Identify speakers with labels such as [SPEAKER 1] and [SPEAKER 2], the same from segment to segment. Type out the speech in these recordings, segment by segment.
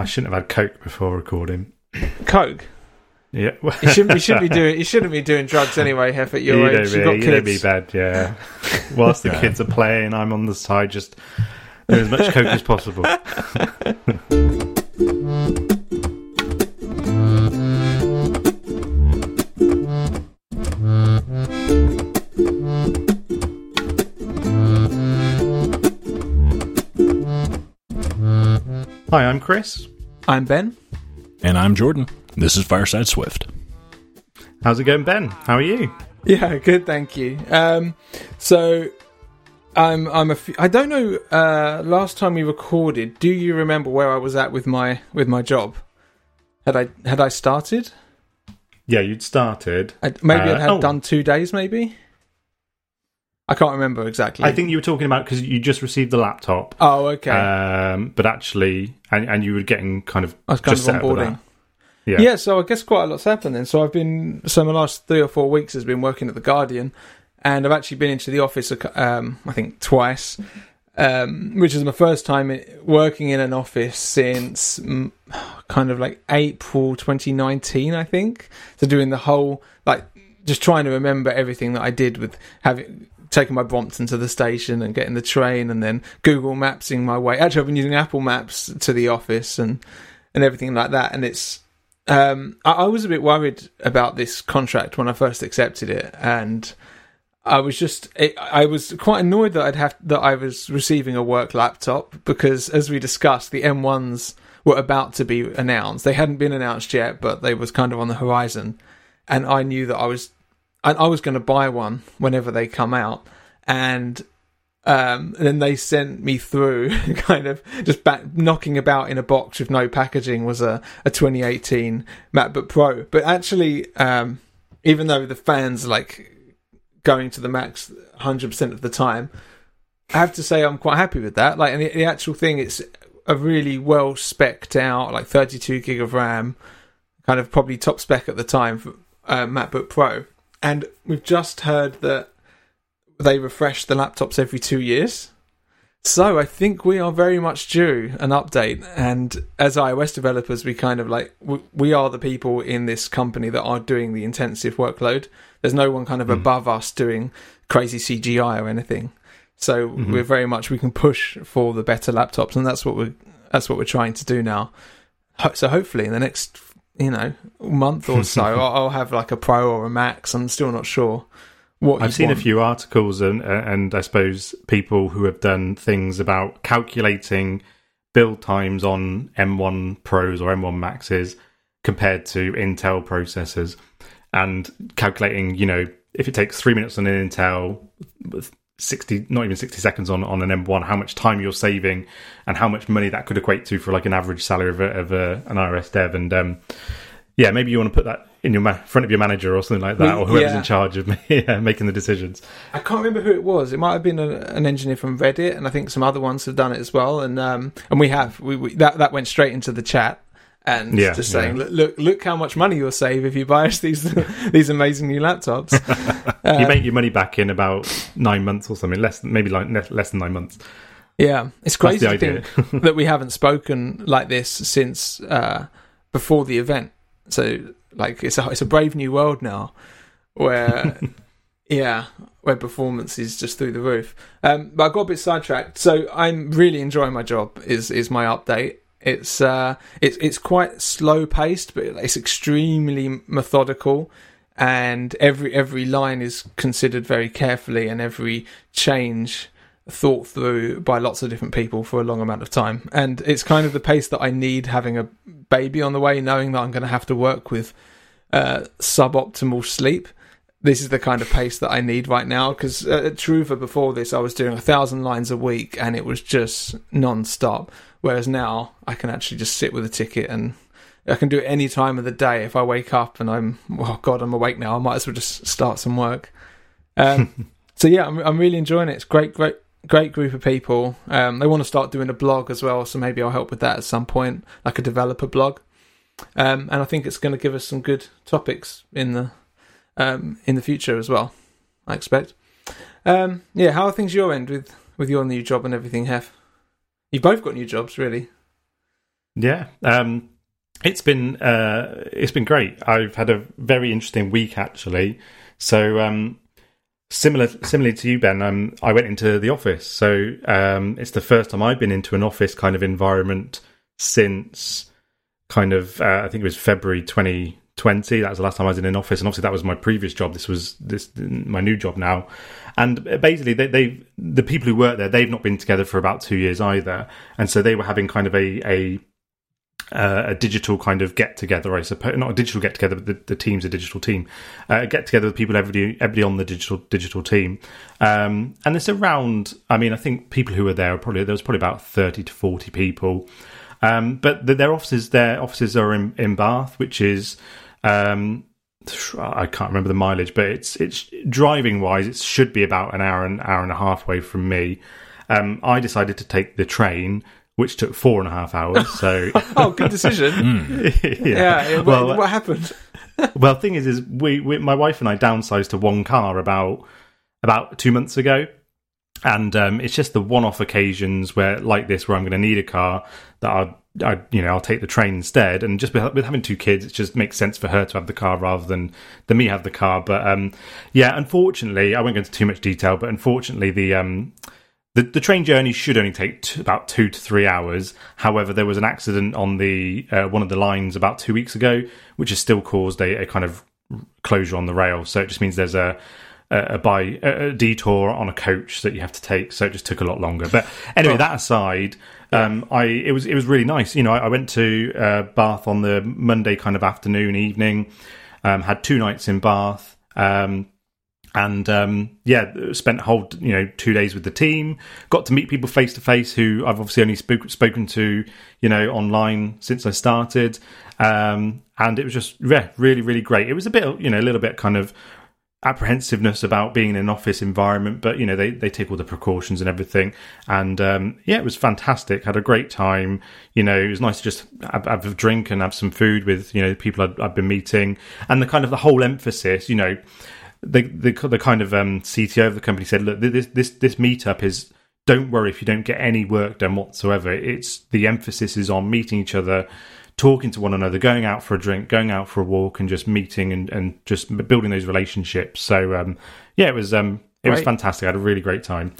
[SPEAKER 1] I shouldn't have had Coke before recording.
[SPEAKER 2] Coke.
[SPEAKER 1] Yeah,
[SPEAKER 2] You shouldn't. You shouldn't be doing. You shouldn't be doing drugs anyway. Hef, at your
[SPEAKER 1] you
[SPEAKER 2] age,
[SPEAKER 1] know
[SPEAKER 2] you've
[SPEAKER 1] me,
[SPEAKER 2] got
[SPEAKER 1] you know me bad. Yeah. Whilst the
[SPEAKER 3] Yeah.
[SPEAKER 1] kids are playing, I'm on the side just doing as much Coke as possible. Hi, I'm Chris.
[SPEAKER 2] I'm Ben.
[SPEAKER 3] And I'm Jordan. This is Fireside Swift.
[SPEAKER 1] How's it going, Ben? How are you?
[SPEAKER 2] Yeah, good. Thank you. Um, so I'm. I'm a. F- I don't know. Uh, last time we recorded, do you remember where I was at with my with my job? Had I had I started?
[SPEAKER 1] Yeah, you'd started.
[SPEAKER 2] i maybe I'd
[SPEAKER 1] Uh,
[SPEAKER 2] had
[SPEAKER 1] oh.
[SPEAKER 2] done two days. Maybe. I can't remember exactly.
[SPEAKER 1] I think you were talking about because you just received the laptop.
[SPEAKER 2] Oh, okay.
[SPEAKER 1] Um, but actually, and, and you were getting kind of
[SPEAKER 2] I was kind
[SPEAKER 1] just
[SPEAKER 2] of
[SPEAKER 1] set up with
[SPEAKER 2] onboarding.
[SPEAKER 1] Yeah.
[SPEAKER 2] Yeah. so I guess quite a lot's happened then. So I've been so my last three or four weeks has been working at the Guardian, and I've actually been into the office. Um, I think twice, um, which is my first time working in an office since kind of like April 2019, I think. So doing the whole like just trying to remember everything that I did with having taking my Brompton to the station and getting the train and then Google Mapsing my way. Actually, I've been using Apple Maps to the office and and everything like that. And it's um, I, I was a bit worried about this contract when I first accepted it, and I was just it, I was quite annoyed that I'd have that I was receiving a work laptop because, as we discussed, the M1s were about to be announced. They hadn't been announced yet, but they was kind of on the horizon, and I knew that I was and I was going to buy one whenever they come out, and um, and then they sent me through kind of just back knocking about in a box with no packaging was a, a 2018 MacBook Pro. But actually, um, even though the fans like going to the max 100% of the time, I have to say I'm quite happy with that. Like, and the, the actual thing, it's a really well specced out, like 32 gig of RAM, kind of probably top spec at the time for uh, MacBook Pro. And we've just heard that they refresh the laptops every two years. So I think we are very much due an update. And as iOS developers, we kind of like we, are the people in this company that are doing the intensive workload. There's no one kind of
[SPEAKER 1] Mm.
[SPEAKER 2] above us doing crazy CGI or anything. So
[SPEAKER 1] Mhm.
[SPEAKER 2] we're very much we can push for the better laptops, and that's what we're that's what we're trying to do now. So hopefully in the next you know month or so, I'll, have like a Pro or a Max. I'm still not sure what
[SPEAKER 1] I've seen
[SPEAKER 2] want.
[SPEAKER 1] a few articles and uh, and I suppose people who have done things about calculating build times on M1 Pros or M1 Maxes compared to Intel processors and calculating, you know, if it takes three minutes on an Intel, with 60, not even 60 seconds on, on an M1, how much time you're saving and how much money that could equate to for like an average salary of, a, of a, an iOS dev. And um, yeah, maybe you want to put that in your ma- front of your manager or something like that, or whoever's
[SPEAKER 2] yeah.
[SPEAKER 1] in charge of yeah, making the decisions.
[SPEAKER 2] I can't remember who it was. It might have been a, an engineer from Reddit, and I think some other ones have done it as well. And um, and we have we, we that that went straight into the chat and
[SPEAKER 1] Yeah,
[SPEAKER 2] just saying,
[SPEAKER 1] yeah.
[SPEAKER 2] look, look how much money you'll save if you buy us these these amazing new laptops.
[SPEAKER 1] you
[SPEAKER 2] Um,
[SPEAKER 1] make your money back in about nine months or something, less than, maybe like less than nine months.
[SPEAKER 2] yeah, it's crazy
[SPEAKER 1] the
[SPEAKER 2] to
[SPEAKER 1] idea.
[SPEAKER 2] think that we haven't spoken like this since uh, before the event. So like it's a it's a brave new world now, where yeah, where performance is just through the roof. Um, but I got a bit sidetracked. So I'm really enjoying my job. Is is my update? It's uh, it's it's quite slow paced, but it's extremely methodical, and every every line is considered very carefully, and every change thought through by lots of different people for a long amount of time. And it's kind of the pace that I need having a baby on the way, knowing that I'm going to have to work with uh, suboptimal sleep. This is the kind of pace that I need right now because uh, at Truva before this, I was doing a thousand lines a week and it was just non-stop. Whereas now, I can actually just sit with a ticket and I can do it any time of the day. If I wake up and I'm, oh god, I'm awake now, I might as well just start some work. Um, so yeah, I'm, I'm really enjoying it. It's great, great, great group of people. Um, they want to start doing a blog as well, so maybe I'll help with that at some point, like a developer blog. Um, and I think it's going to give us some good topics in the um, in the future as well. I expect. Um, yeah, how are things your end with with your new job and everything? Have you've both got new jobs, really?
[SPEAKER 1] Yeah. Um, it's been uh, it's been great. I've had a very interesting week actually. So um, similar similarly to you, Ben, um, I went into the office. So um, it's the first time I've been into an office kind of environment since kind of uh, I think it was February 2020. That was the last time I was in an office, and obviously that was my previous job. This was this my new job now, and basically they, they've the people who work there they've not been together for about two years either, and so they were having kind of a a uh, a digital kind of get together, I suppose. Not a digital get together, but the, the team's a digital team. Uh, get together with people, everybody, everybody on the digital digital team. Um, and it's around. I mean, I think people who were there probably there was probably about thirty to forty people. Um, but the, their offices, their offices are in, in Bath, which is. Um, I can't remember the mileage, but it's it's driving wise, it should be about an hour and hour and a half away from me. Um, I decided to take the train which took four and a half hours. So,
[SPEAKER 2] oh, good decision.
[SPEAKER 1] mm.
[SPEAKER 2] yeah. yeah. Well, what, what happened?
[SPEAKER 1] well, thing is, is we, we, my wife and I downsized to one car about about two months ago, and um, it's just the one-off occasions where, like this, where I'm going to need a car that I, I, you know, I'll take the train instead. And just with, with, having two kids, it just makes sense for her to have the car rather than than me have the car. But um, yeah, unfortunately, I won't go into too much detail, but unfortunately, the um, the, the train journey should only take t- about two to three hours. However, there was an accident on the uh, one of the lines about two weeks ago, which has still caused a, a kind of closure on the rail. So it just means there's a a, by a, detour on a coach that you have to take. So it just took a lot longer. But anyway, that aside, um, I it was it was really nice. You know, I, I went to uh, Bath on the Monday kind of afternoon evening. Um, had two nights in Bath. Um, and um, yeah, spent whole you know two days with the team. Got to meet people face to face who I've obviously only spoke, spoken to you know online since I started, um, and it was just yeah really really great. It was a bit you know a little bit kind of apprehensiveness about being in an office environment, but you know they they take all the precautions and everything, and um, yeah, it was fantastic. Had a great time. You know, it was nice to just have, have a drink and have some food with you know people I'd, I'd been meeting, and the kind of the whole emphasis, you know the the, the kind of um, CTO of the company said, look, this this this meetup is. Don't worry if you don't get any work done whatsoever. It's the emphasis is on meeting each other, talking to one another, going out for a drink, going out for a walk, and just meeting and, and just building those relationships. So um, yeah, it was um, it was fantastic. I had a really great time.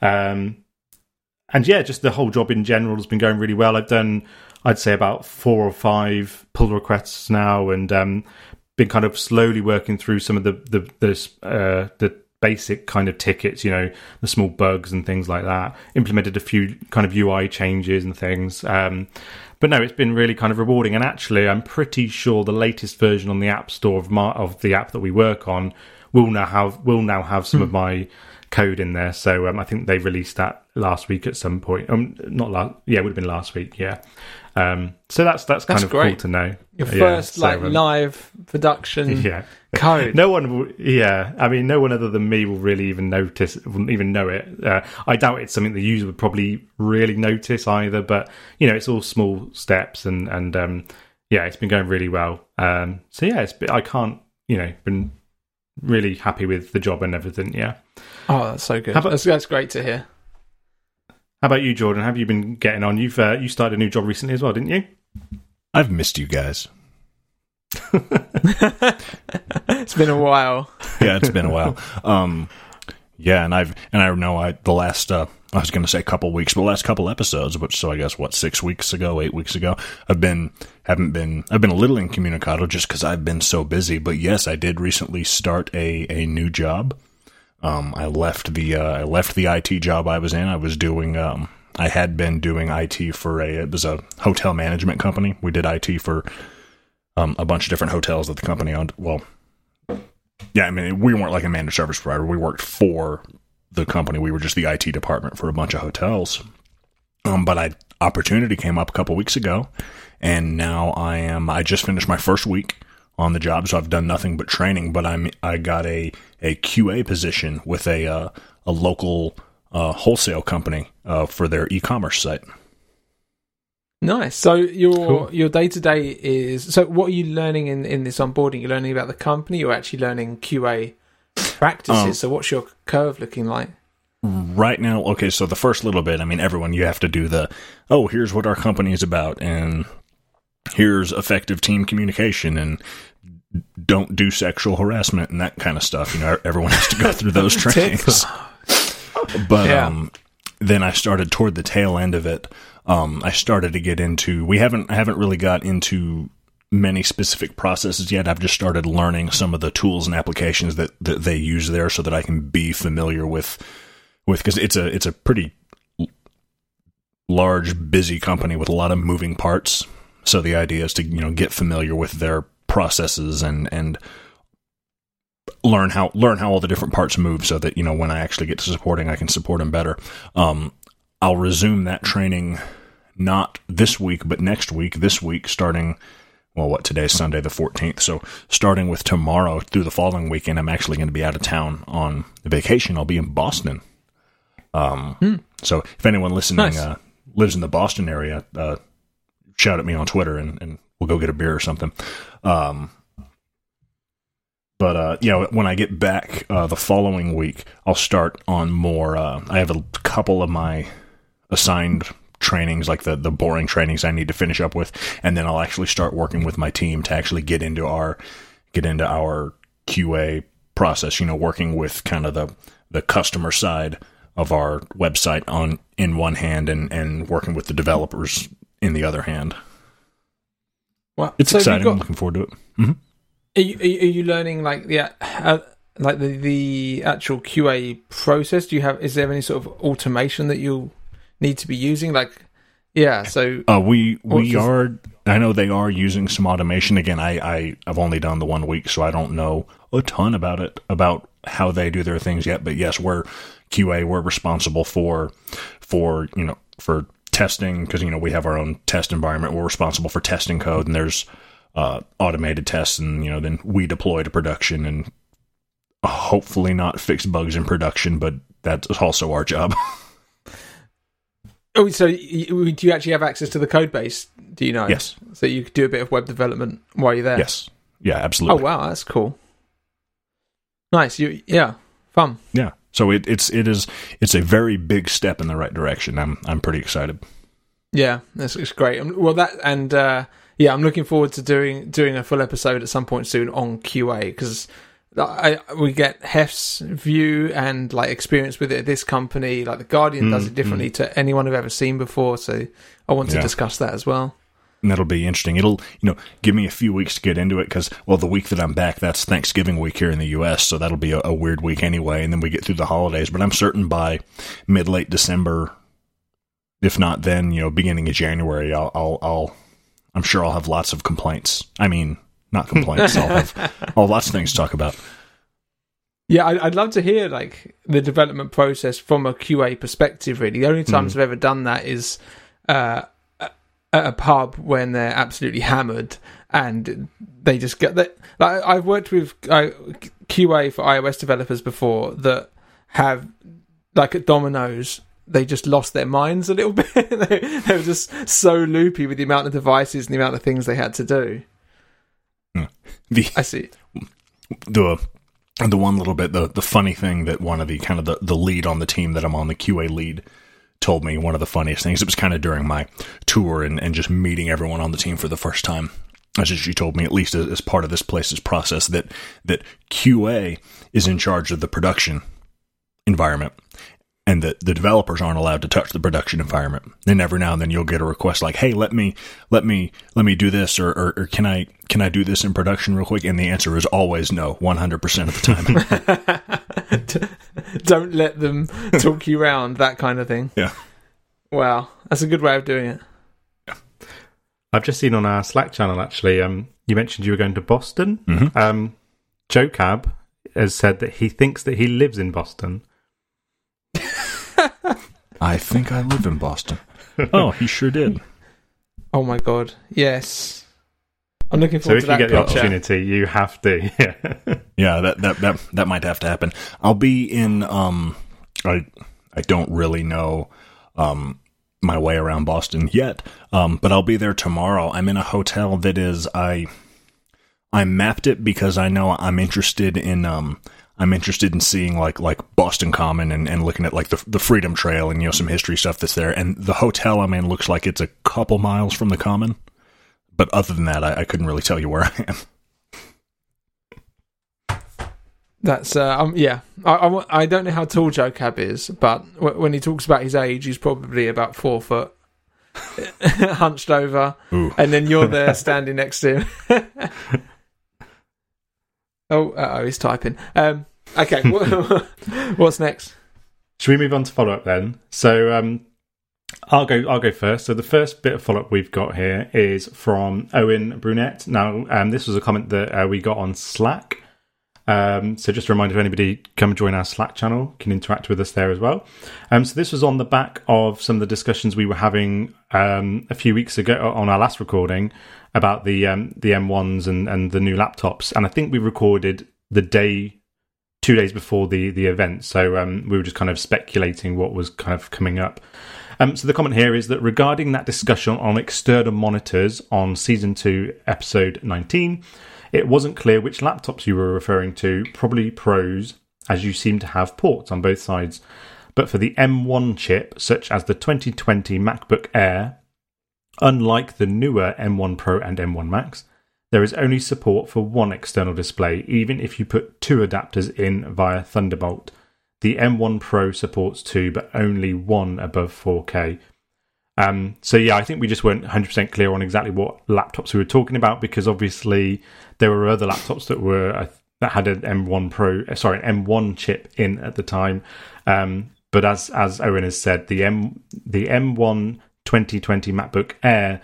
[SPEAKER 1] Um, and yeah, just the whole job in general has been going really well. I've done, I'd say, about four or five pull requests now, and um, been kind of slowly working through some of the the the, uh, the basic kind of tickets, you know, the small bugs and things like that. Implemented a few kind of UI changes and things. Um, but no, it's been really kind of rewarding. And actually, I'm pretty sure the latest version on the App Store of, my, of the app that we work on will now have will now have some mm. of hmm. my code in there. So um, I think they released that last week at some point. Um, not last, yeah, it would have been last week. Yeah. Um, so that's that's kind that's of great. cool to know.
[SPEAKER 2] Your first yeah, like live production yeah. code.
[SPEAKER 1] no one, will, yeah. I mean, no one other than me will really even notice, wouldn't even know it. Uh, I doubt it's something the user would probably really notice either. But you know, it's all small steps, and and um, yeah, it's been going really well. Um, so yeah, it's I can't, you know, been really happy with the job and everything. Yeah.
[SPEAKER 2] Oh, that's so good. About, that's, that's great to hear.
[SPEAKER 1] How about you, Jordan? Have you been getting on? You've uh, you started a new job recently as well, didn't you?
[SPEAKER 3] I've missed you guys.
[SPEAKER 2] it's been a while.
[SPEAKER 3] yeah, it's been a while. Um, yeah, and I've and I know I the last uh, I was going to say a couple weeks, but the last couple episodes, which so I guess what six weeks ago, eight weeks ago, I've been haven't been I've been a little incommunicado just because I've been so busy. But yes, I did recently start a a new job. Um, I left the uh, I left the IT job I was in. I was doing um, I had been doing IT for a it was a hotel management company. We did IT for um, a bunch of different hotels that the company owned. Well, yeah, I mean we weren't like a managed service provider. We worked for the company. We were just the IT department for a bunch of hotels. Um, but I opportunity came up a couple weeks ago, and now I am. I just finished my first week on the job, so I've done nothing but training. But I'm I got a a QA position with a uh, a local uh, wholesale company uh, for their e-commerce site.
[SPEAKER 2] Nice. So your cool. your day to day is so. What are you learning in in this onboarding? You're learning about the company. You're actually learning QA practices. Um, so what's your curve looking like?
[SPEAKER 3] right now, okay, so the first little bit, I mean, everyone, you have to do the, oh, here's what our company is about, and here's effective team communication, and don't do sexual harassment and that kind of stuff. You know, everyone has to go through those trainings. but
[SPEAKER 2] Yeah.
[SPEAKER 3] um, then I started toward the tail end of it. Um, I started to get into. We haven't. Haven't really got into many specific processes yet. I've just started learning some of the tools and applications that, that they use there, so that I can be familiar with with because it's a it's a pretty large, busy company with a lot of moving parts. So the idea is to you know get familiar with their processes and and learn how learn how all the different parts move, so that you know when I actually get to supporting, I can support them better. Um, I'll resume that training not this week, but next week. This week, starting well, what today's Sunday the 14th. So starting with tomorrow through the following weekend, I'm actually going to be out of town on vacation. I'll be in Boston. Um, so if anyone listening
[SPEAKER 2] Nice.
[SPEAKER 3] uh, lives in the Boston area, uh, shout at me on Twitter and, and we'll go get a beer or something. Um, but uh, you know, when I get back uh, the following week, I'll start on more. Uh, I have a couple of my assigned trainings, like the the boring trainings I need to finish up with, and then I'll actually start working with my team to actually get into our get into our QA process. You know, working with kind of the the customer side of our website on in one hand, and and working with the developers in the other hand.
[SPEAKER 2] Wow.
[SPEAKER 3] It's
[SPEAKER 2] So
[SPEAKER 3] exciting. I'm looking forward to it. hmm
[SPEAKER 2] Are you, are you are you learning like the uh, like the the actual QA process? Do you have? Is there any sort of automation that you'll need to be using? Like, yeah. So
[SPEAKER 3] Uh, we we are. I know they are using some automation. Again, I, I I've only done the one week, so I don't know a ton about it about how they do their things yet. But yes, we're QA. We're responsible for for you know for testing because you know we have our own test environment. We're responsible for testing code, and there's uh, automated tests, and you know then we deploy to production and hopefully not fix bugs in production, but that's also our job.
[SPEAKER 2] oh, so you, do you actually have access to the code base? Do you know?
[SPEAKER 3] yes,
[SPEAKER 2] So you could do a bit of web development while you're there.
[SPEAKER 3] yes, yeah, absolutely.
[SPEAKER 2] Oh wow, that's cool. Nice. You yeah, fun.
[SPEAKER 3] Yeah. So it, it's it is it's a very big step in the right direction. I'm I'm pretty excited.
[SPEAKER 2] Yeah, that's it's great. Um, Well, that and uh, yeah, I'm looking forward to doing doing a full episode at some point soon on QA because I we get Hef's view and like experience with it at this company. Like the Guardian does
[SPEAKER 3] Mm,
[SPEAKER 2] it differently to anyone I've ever seen before, so I want to
[SPEAKER 3] Yeah.
[SPEAKER 2] discuss that as well.
[SPEAKER 3] And that'll be interesting. It'll you know give me a few weeks to get into it because well the week that I'm back that's Thanksgiving week here in the U.S. So that'll be a, a weird week anyway. And then we get through the holidays. But I'm certain by mid late December, if not then you know beginning of January, I'll I'll, I'll I'm sure I'll have lots of complaints. I mean not complaints. I'll have I'll lots of things to talk about.
[SPEAKER 2] Yeah, I'd love to hear like the development process from a QA perspective. Really, the only times I've ever done that is uh, at a pub when they're absolutely hammered and they just get that. Like I've worked with uh, QA for iOS developers before that have like at Domino's. They just lost their minds a little bit. they, they were just so loopy with the amount of devices and the amount of things they had to do.
[SPEAKER 3] The
[SPEAKER 2] I see.
[SPEAKER 3] the the one little bit the the funny thing that one of the kind of the, the lead on the team that I'm on the QA lead told me one of the funniest things. It was kind of during my tour and, and just meeting everyone on the team for the first time. As she told me at least as, as part of this place's process that that QA is in charge of the production environment and that the developers aren't allowed to touch the production environment. And every now and then you'll get a request like, "Hey, let me let me let me do this," or, or, or "Can I can I do this in production real quick?" And the answer is always no, one hundred percent of the time.
[SPEAKER 2] Don't let them talk you around. That kind of thing.
[SPEAKER 3] yeah,
[SPEAKER 2] Wow, that's a good way of doing it.
[SPEAKER 1] I've just seen on our Slack channel actually. Um, you mentioned you were going to Boston.
[SPEAKER 3] Mhm.
[SPEAKER 1] Um, Joe Cab has said that he thinks that he lives in Boston.
[SPEAKER 3] I think I live in Boston. oh, he sure did.
[SPEAKER 2] Oh my god, yes. I'm looking
[SPEAKER 1] So
[SPEAKER 2] forward
[SPEAKER 1] if
[SPEAKER 2] to
[SPEAKER 1] you
[SPEAKER 2] that
[SPEAKER 1] get the opportunity, you have to. Yeah.
[SPEAKER 3] Yeah, that, that that that might have to happen. I'll be in. Um, I I don't really know. Um, my way around Boston yet. Um, but I'll be there tomorrow. I'm in a hotel that is I I mapped it because I know I'm interested in um I'm interested in seeing like like Boston Common and, and looking at like the the Freedom Trail and you know some history stuff that's there. And the hotel I'm in looks like it's a couple miles from the Common, but other than that, I, I couldn't really tell you where I am.
[SPEAKER 2] That's uh, um, yeah. I, I, I don't know how tall Joe Cab is, but w- when he talks about his age, he's probably about four foot, hunched over,
[SPEAKER 3] Ooh.
[SPEAKER 2] and then you're there standing next to him. Oh, oh, he's typing. Um, okay, what's next?
[SPEAKER 1] Should we move on to follow up then? So um, I'll go. I'll go first. So the first bit of follow up we've got here is from Owen Brunette. Now, um, this was a comment that uh, we got on Slack. Um, so just a reminder, if anybody come join our Slack channel, can interact with us there as well. Um, so this was on the back of some of the discussions we were having um, a few weeks ago on our last recording about the um, the M1s and, and the new laptops, and I think we recorded the day two days before the the event. So um, we were just kind of speculating what was kind of coming up. Um, so the comment here is that regarding that discussion on external monitors on season two, episode nineteen, it wasn't clear which laptops you were referring to. Probably pros, as you seem to have ports on both sides. But for the M1 chip, such as the 2020 MacBook Air, unlike the newer M1 Pro and M1 Max, there is only support for one external display, even if you put two adapters in via Thunderbolt. The M1 Pro supports two, but only one above 4K. Um, so yeah, I think we just weren't 100% clear on exactly what laptops we were talking about because obviously there were other laptops that were uh, that had an M1 Pro, uh, sorry, M1 chip in at the time. Um, but as as Owen has said, the M the M1 2020 MacBook Air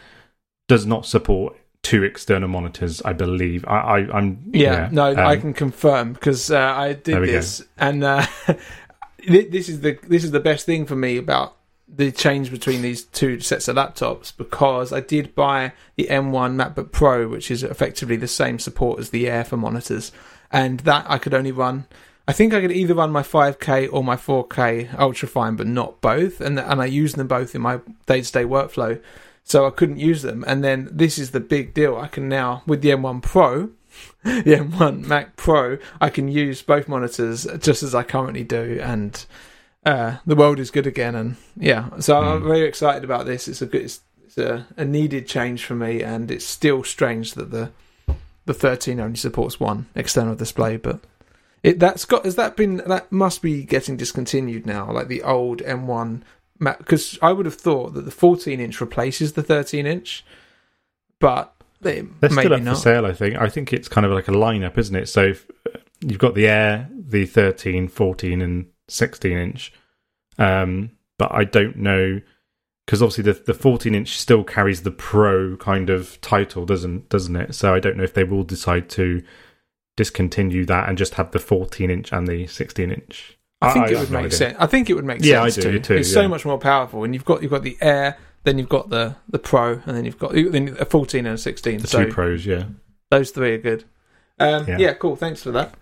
[SPEAKER 1] does not support two external monitors. I believe. I, I am
[SPEAKER 2] Yeah, no, I can confirm because uh, I
[SPEAKER 1] um,
[SPEAKER 2] did
[SPEAKER 1] we go.
[SPEAKER 2] this, and uh, this is the this is the best thing for me about the change between these two sets of laptops because I did buy the M1 MacBook Pro, which is effectively the same support as the Air for monitors, and that I could only run. I think I could either run my 5K or my 4K ultrafine, but not both, and and I use them both in my day to day workflow. So I couldn't use them, and then this is the big deal. I can now with the M1 Pro, the M1 Mac Pro, I can use both monitors just as I currently do, and uh, the world is good again. And yeah, so I'm
[SPEAKER 1] Mm.
[SPEAKER 2] very excited about this. It's a good, it's, it's a, a needed change for me, and it's still strange that the the 13 only supports one external display, but it that's got has that been that must be getting discontinued now, like the old M1 Mac, because I would have thought that the 14 inch replaces the 13 inch, but they,
[SPEAKER 1] They're still up
[SPEAKER 2] not.
[SPEAKER 1] for sale, I think. I think it's kind of like a lineup, isn't it? So if, you've got the Air, the 13, 14, and 16 inch. Um, but I don't know because obviously the the 14 inch still carries the Pro kind of title, doesn't doesn't it? So I don't know if they will decide to discontinue that and just have the 14 inch and the 16 inch.
[SPEAKER 2] I think it
[SPEAKER 1] have
[SPEAKER 2] would make
[SPEAKER 1] idea.
[SPEAKER 2] sense. I think it would make
[SPEAKER 1] Yeah, I
[SPEAKER 2] sense
[SPEAKER 1] do
[SPEAKER 2] too.
[SPEAKER 1] too,
[SPEAKER 2] It's
[SPEAKER 1] yeah.
[SPEAKER 2] so much more powerful, and you've got you've got the Air, then you've got the the Pro, and then you've got then a 14 and a 16.
[SPEAKER 1] The
[SPEAKER 2] so
[SPEAKER 1] two Pros, yeah.
[SPEAKER 2] those three are good. Um,
[SPEAKER 1] Yeah.
[SPEAKER 2] yeah. cool. Thanks for that.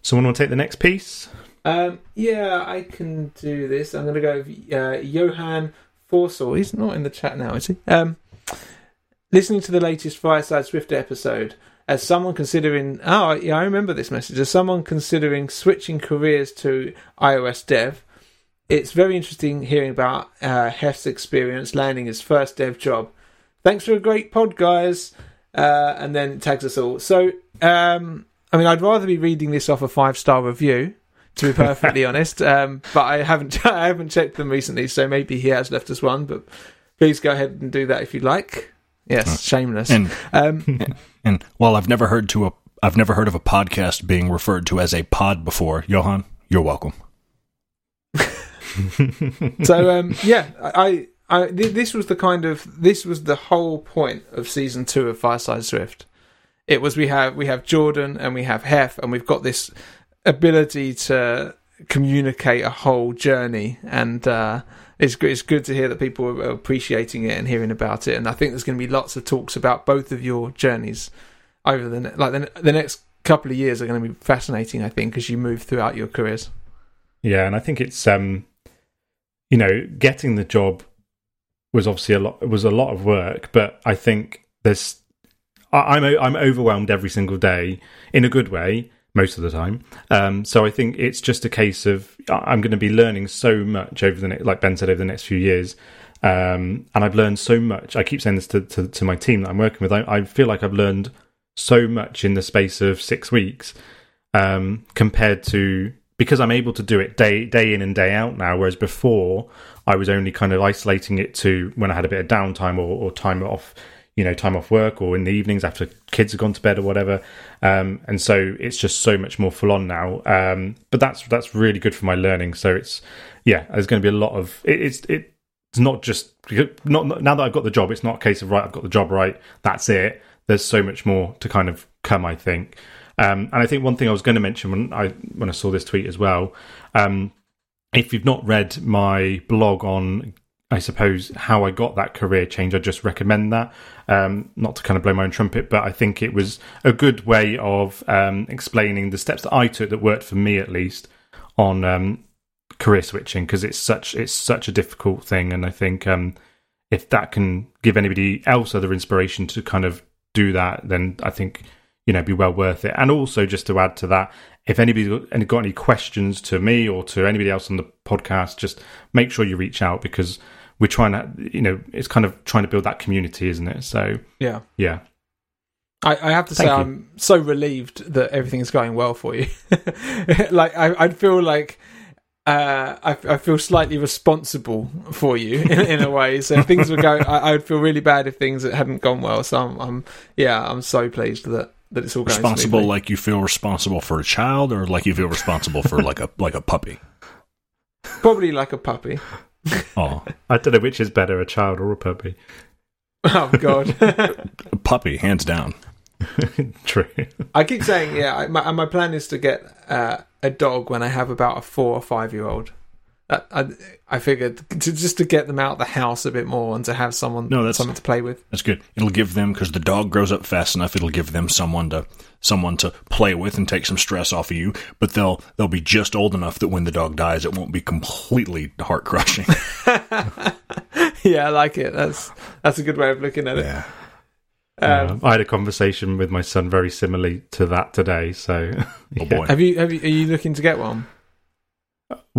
[SPEAKER 1] Someone want to take the next piece?
[SPEAKER 2] Um, yeah, I can do this. I'm going to go with uh, Johan Forsell. He's not in the chat now, is he? Um, listening to the latest Fireside Swift episode, as someone considering, oh yeah, I remember this message. As someone considering switching careers to iOS dev, it's very interesting hearing about uh, Hef's experience landing his first dev job. Thanks for a great pod, guys. Uh, and then tags us all. So, um, I mean, I'd rather be reading this off a five star review, to be perfectly honest. Um, but I haven't, I haven't checked them recently, so maybe he has left us one. But please go ahead and do that if you'd like. Yes, shameless.
[SPEAKER 3] And
[SPEAKER 2] Um,
[SPEAKER 3] and while I've never heard to a I've never heard of a podcast being referred to as a pod before, Johan, you're welcome.
[SPEAKER 2] so um, yeah, I, I th- this was the kind of this was the whole point of season two of Fireside Swift. It was we have we have Jordan and we have Hef and we've got this ability to communicate a whole journey and uh, it's good, it's good to hear that people are appreciating it and hearing about it and I think there's going to be lots of talks about both of your journeys over the like the, the next couple of years are going to be fascinating I think as you move throughout your careers.
[SPEAKER 1] Yeah, and I think it's um, you know, getting the job was obviously a lot. It was a lot of work, but I think there's. I, I'm I'm overwhelmed every single day in a good way most of the time. Um, so I think it's just a case of I'm going to be learning so much over the next, like Ben said, over the next few years. Um, and I've learned so much. I keep saying this to, to, to my team that I'm working with. I, I, feel like I've learned so much in the space of six weeks um, compared to because I'm able to do it day day in and day out now. Whereas before, I was only kind of isolating it to when I had a bit of downtime or, or time off you know time off work or in the evenings after kids have gone to bed or whatever. Um, and so it's just so much more full on now. Um, but that's that's really good for my learning. So it's yeah there's going to be a lot of it, it's it's not just not now that I've got the job it's not a case of right I've got the job right that's it. There's so much more to kind of come I think. Um, and I think one thing I was going to mention when I when I saw this tweet as well um, if you've not read my blog on I suppose how I got that career change. I just recommend that. Um, not to kind of blow my own trumpet, but I think it was a good way of um, explaining the steps that I took that worked for me at least on um, career switching because it's such it's such a difficult thing, and I think um, if that can give anybody else other inspiration to kind of do that, then I think you know be well worth it. And also just to add to that, if anybody's got any questions to me or to anybody else on the podcast, just make sure you reach out because we're trying to, you know, it's kind of trying to build that community, isn't it? So
[SPEAKER 2] yeah,
[SPEAKER 1] yeah.
[SPEAKER 2] I, I have to Thank say, you. I'm so relieved that everything is going well for you. like, I, I feel like uh, I, I, feel slightly responsible for you in, in a way. So if things were going, I, I, would feel really bad if things hadn't gone well. So I'm, I'm yeah, I'm so pleased that that it's all going
[SPEAKER 3] responsible. Like you feel responsible for a child, or like you feel responsible for like a like a puppy.
[SPEAKER 2] Probably like a puppy.
[SPEAKER 3] Oh,
[SPEAKER 1] I don't know which is better, a child or a puppy.
[SPEAKER 2] Oh God,
[SPEAKER 3] a puppy, hands down.
[SPEAKER 1] True.
[SPEAKER 2] I keep saying, yeah. My my plan is to get uh, a dog when I have about a four or five year old. I, I figured to, just to get them out of the house a bit more and to have someone no, that's, something to play with.
[SPEAKER 3] That's good. It'll give them because the dog grows up fast enough. It'll give them someone to someone to play with and take some stress off of you. But they'll they'll be just old enough that when the dog dies, it won't be completely heart crushing.
[SPEAKER 2] yeah, I like it. That's that's a good way of looking at it.
[SPEAKER 3] Yeah.
[SPEAKER 1] Um, I had a conversation with my son very similarly to that today. So,
[SPEAKER 3] oh, yeah. oh boy,
[SPEAKER 2] have you have you are you looking to get one?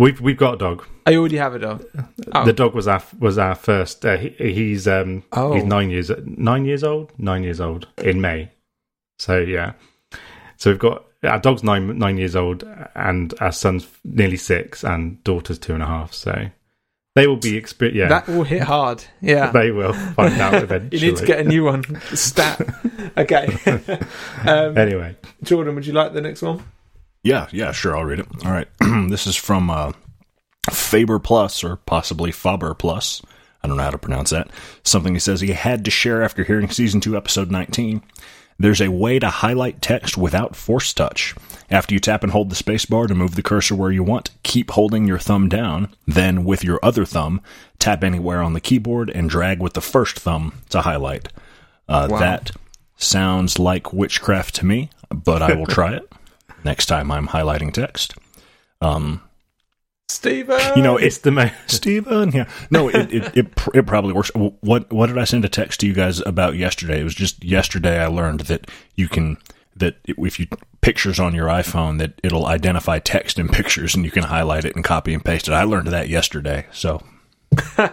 [SPEAKER 1] We've we've got a dog.
[SPEAKER 2] I already have a dog.
[SPEAKER 1] Oh. The dog was our was our first. Uh, he, he's um oh. he's nine years nine years old nine years old in May. So yeah, so we've got our dog's nine nine years old and our son's nearly six and daughter's two and a half. So they will be exper- yeah
[SPEAKER 2] that will hit hard. Yeah,
[SPEAKER 1] they will find out eventually.
[SPEAKER 2] you need to get a new one. Stat. okay.
[SPEAKER 1] um, anyway,
[SPEAKER 2] Jordan, would you like the next one?
[SPEAKER 3] Yeah, yeah, sure. I'll read it. All right. this is from uh, Faber Plus, or possibly Faber Plus. I don't know how to pronounce that. Something he says he had to share after hearing season 2, episode 19. There's a way to highlight text without force touch. After you tap and hold the spacebar to move the cursor where you want, keep holding your thumb down. Then, with your other thumb, tap anywhere on the keyboard and drag with the first thumb to highlight. Uh, wow. That sounds like witchcraft to me, but I will try it next time I'm highlighting text. Um,
[SPEAKER 2] Steven,
[SPEAKER 3] you know it's the man, Steven. Yeah, no, it, it it it probably works. What what did I send a text to you guys about yesterday? It was just yesterday I learned that you can that if you pictures on your iPhone that it'll identify text in pictures and you can highlight it and copy and paste it. I learned that yesterday. So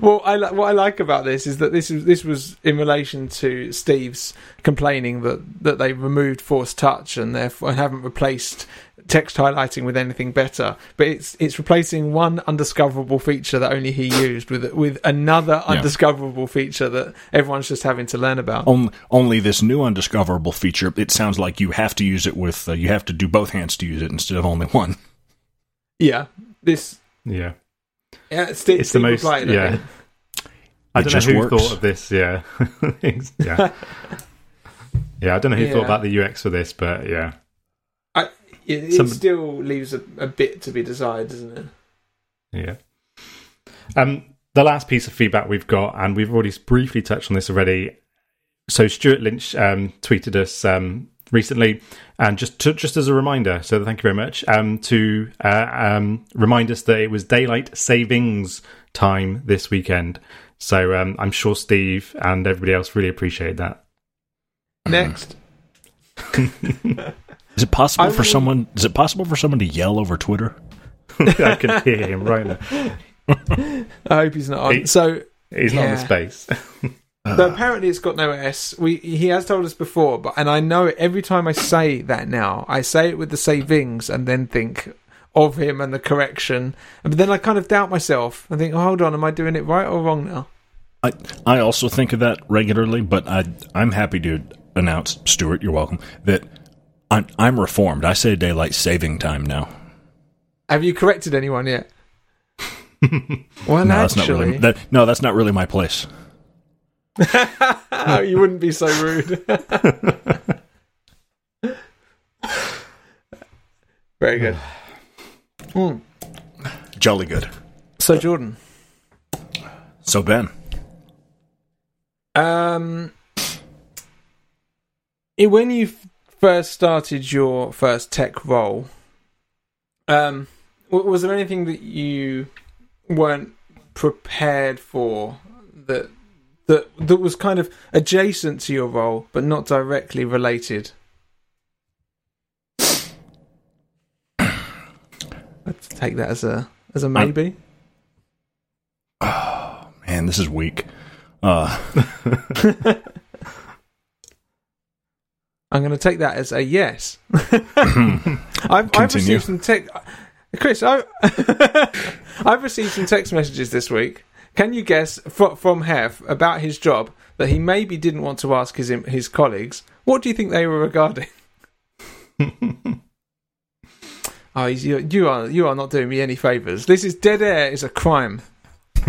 [SPEAKER 2] Well, I, what I like about this is that this was this was in relation to Steve's complaining that, that they removed force touch and therefore haven't replaced text highlighting with anything better. But it's it's replacing one undiscoverable feature that only he used with with another yeah. undiscoverable feature that everyone's just having to learn about.
[SPEAKER 3] On, only this new undiscoverable feature, it sounds like you have to use it with uh, you have to do both hands to use it instead of only one.
[SPEAKER 2] Yeah, this.
[SPEAKER 1] Yeah.
[SPEAKER 2] Yeah, it's, it's the most.
[SPEAKER 1] Yeah. I don't know who works. thought of this. Yeah, yeah, yeah. I don't know who yeah. thought about the UX for this, but yeah,
[SPEAKER 2] I, it, Some, still leaves a, a, bit to be desired, doesn't it?
[SPEAKER 1] Yeah. Um, the last piece of feedback we've got, and we've already briefly touched on this already. So Stewart Lynch um, tweeted us um, recently, and just to, just as a reminder, so thank you very much, um, to uh, um, remind us that it was daylight savings time this weekend. So um, I'm sure Steve and everybody else really appreciate that.
[SPEAKER 2] Next.
[SPEAKER 3] Is it possible
[SPEAKER 2] I
[SPEAKER 3] for
[SPEAKER 2] will-
[SPEAKER 3] someone? Is it possible for someone to yell over Twitter?
[SPEAKER 1] I can hear him right now.
[SPEAKER 2] I hope he's not on.
[SPEAKER 1] He-
[SPEAKER 2] so,
[SPEAKER 1] He's not in the space.
[SPEAKER 2] So apparently it's got no S. We he has told us before, but and I know it every time I say that now. I say it with the savings and then think of him and the correction, but then I kind of doubt myself. I think, oh, hold on, am I doing it right or wrong now?
[SPEAKER 3] I I also think of that regularly, but I I'm happy to announce, Stewart, you're welcome, that I'm I'm reformed. I say daylight saving time now.
[SPEAKER 2] Have you corrected anyone yet? well,
[SPEAKER 3] No, that's not
[SPEAKER 2] actually,
[SPEAKER 3] really that. No, that's not really my place.
[SPEAKER 2] you wouldn't be so rude. Very good. Hmm.
[SPEAKER 3] Jolly good.
[SPEAKER 2] So, Jordan,
[SPEAKER 3] So Ben,
[SPEAKER 2] um, when you first started your first tech role, um, was there anything that you weren't prepared for that that that was kind of adjacent to your role but not directly related? Let's take that as a as a maybe.
[SPEAKER 3] Oh man, this is weak. Uh,
[SPEAKER 2] I'm going to take that as a yes. I've, I've received some text. Chris, I, I've received some text messages this week. Can you guess fro- from Hef about his job that he maybe didn't want to ask his his colleagues? What do you think they were regarding? oh, you, you are you are not doing me any favors. This is dead air. is a crime.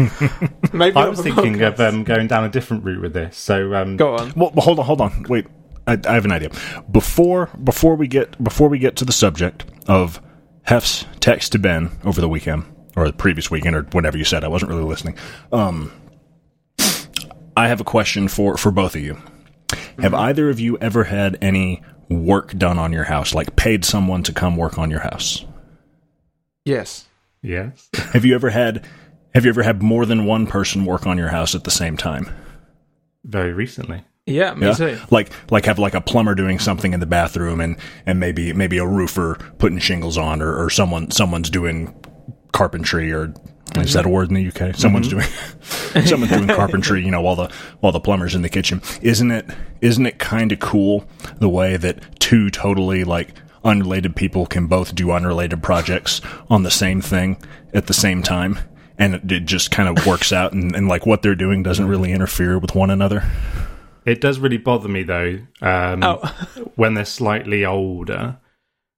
[SPEAKER 2] maybe
[SPEAKER 1] I was thinking
[SPEAKER 2] podcasts.
[SPEAKER 1] of um, going down a different route with this. So um,
[SPEAKER 2] Go on.
[SPEAKER 3] well, hold on, hold on. Wait, I, I have an idea. Before before we get before we get to the subject of Hef's text to Ben over the weekend or the previous weekend or whatever you said, I wasn't really listening. Um, I have a question for for both of you. Have either of you ever had any work done on your house, like paid someone to come work on your house?
[SPEAKER 2] Yes.
[SPEAKER 1] yes,
[SPEAKER 3] Have you ever had have you ever had more than one person work on your house at the same time?
[SPEAKER 1] very recently.
[SPEAKER 2] Yeah, me
[SPEAKER 3] Yeah.
[SPEAKER 2] too.
[SPEAKER 3] Like like have like a plumber doing something in the bathroom and and maybe maybe a roofer putting shingles on or, or someone someone's doing carpentry or is that a word in the UK? Someone's doing someone's doing carpentry, you know, while the while the plumber's in the kitchen. Isn't it isn't it kind of cool the way that two totally like unrelated people can both do unrelated projects on the same thing at the same time? And it, it just kind of works out and, and like what they're doing doesn't really interfere with one another.
[SPEAKER 1] It does really bother me though um,
[SPEAKER 2] Oh.
[SPEAKER 1] when they're slightly older,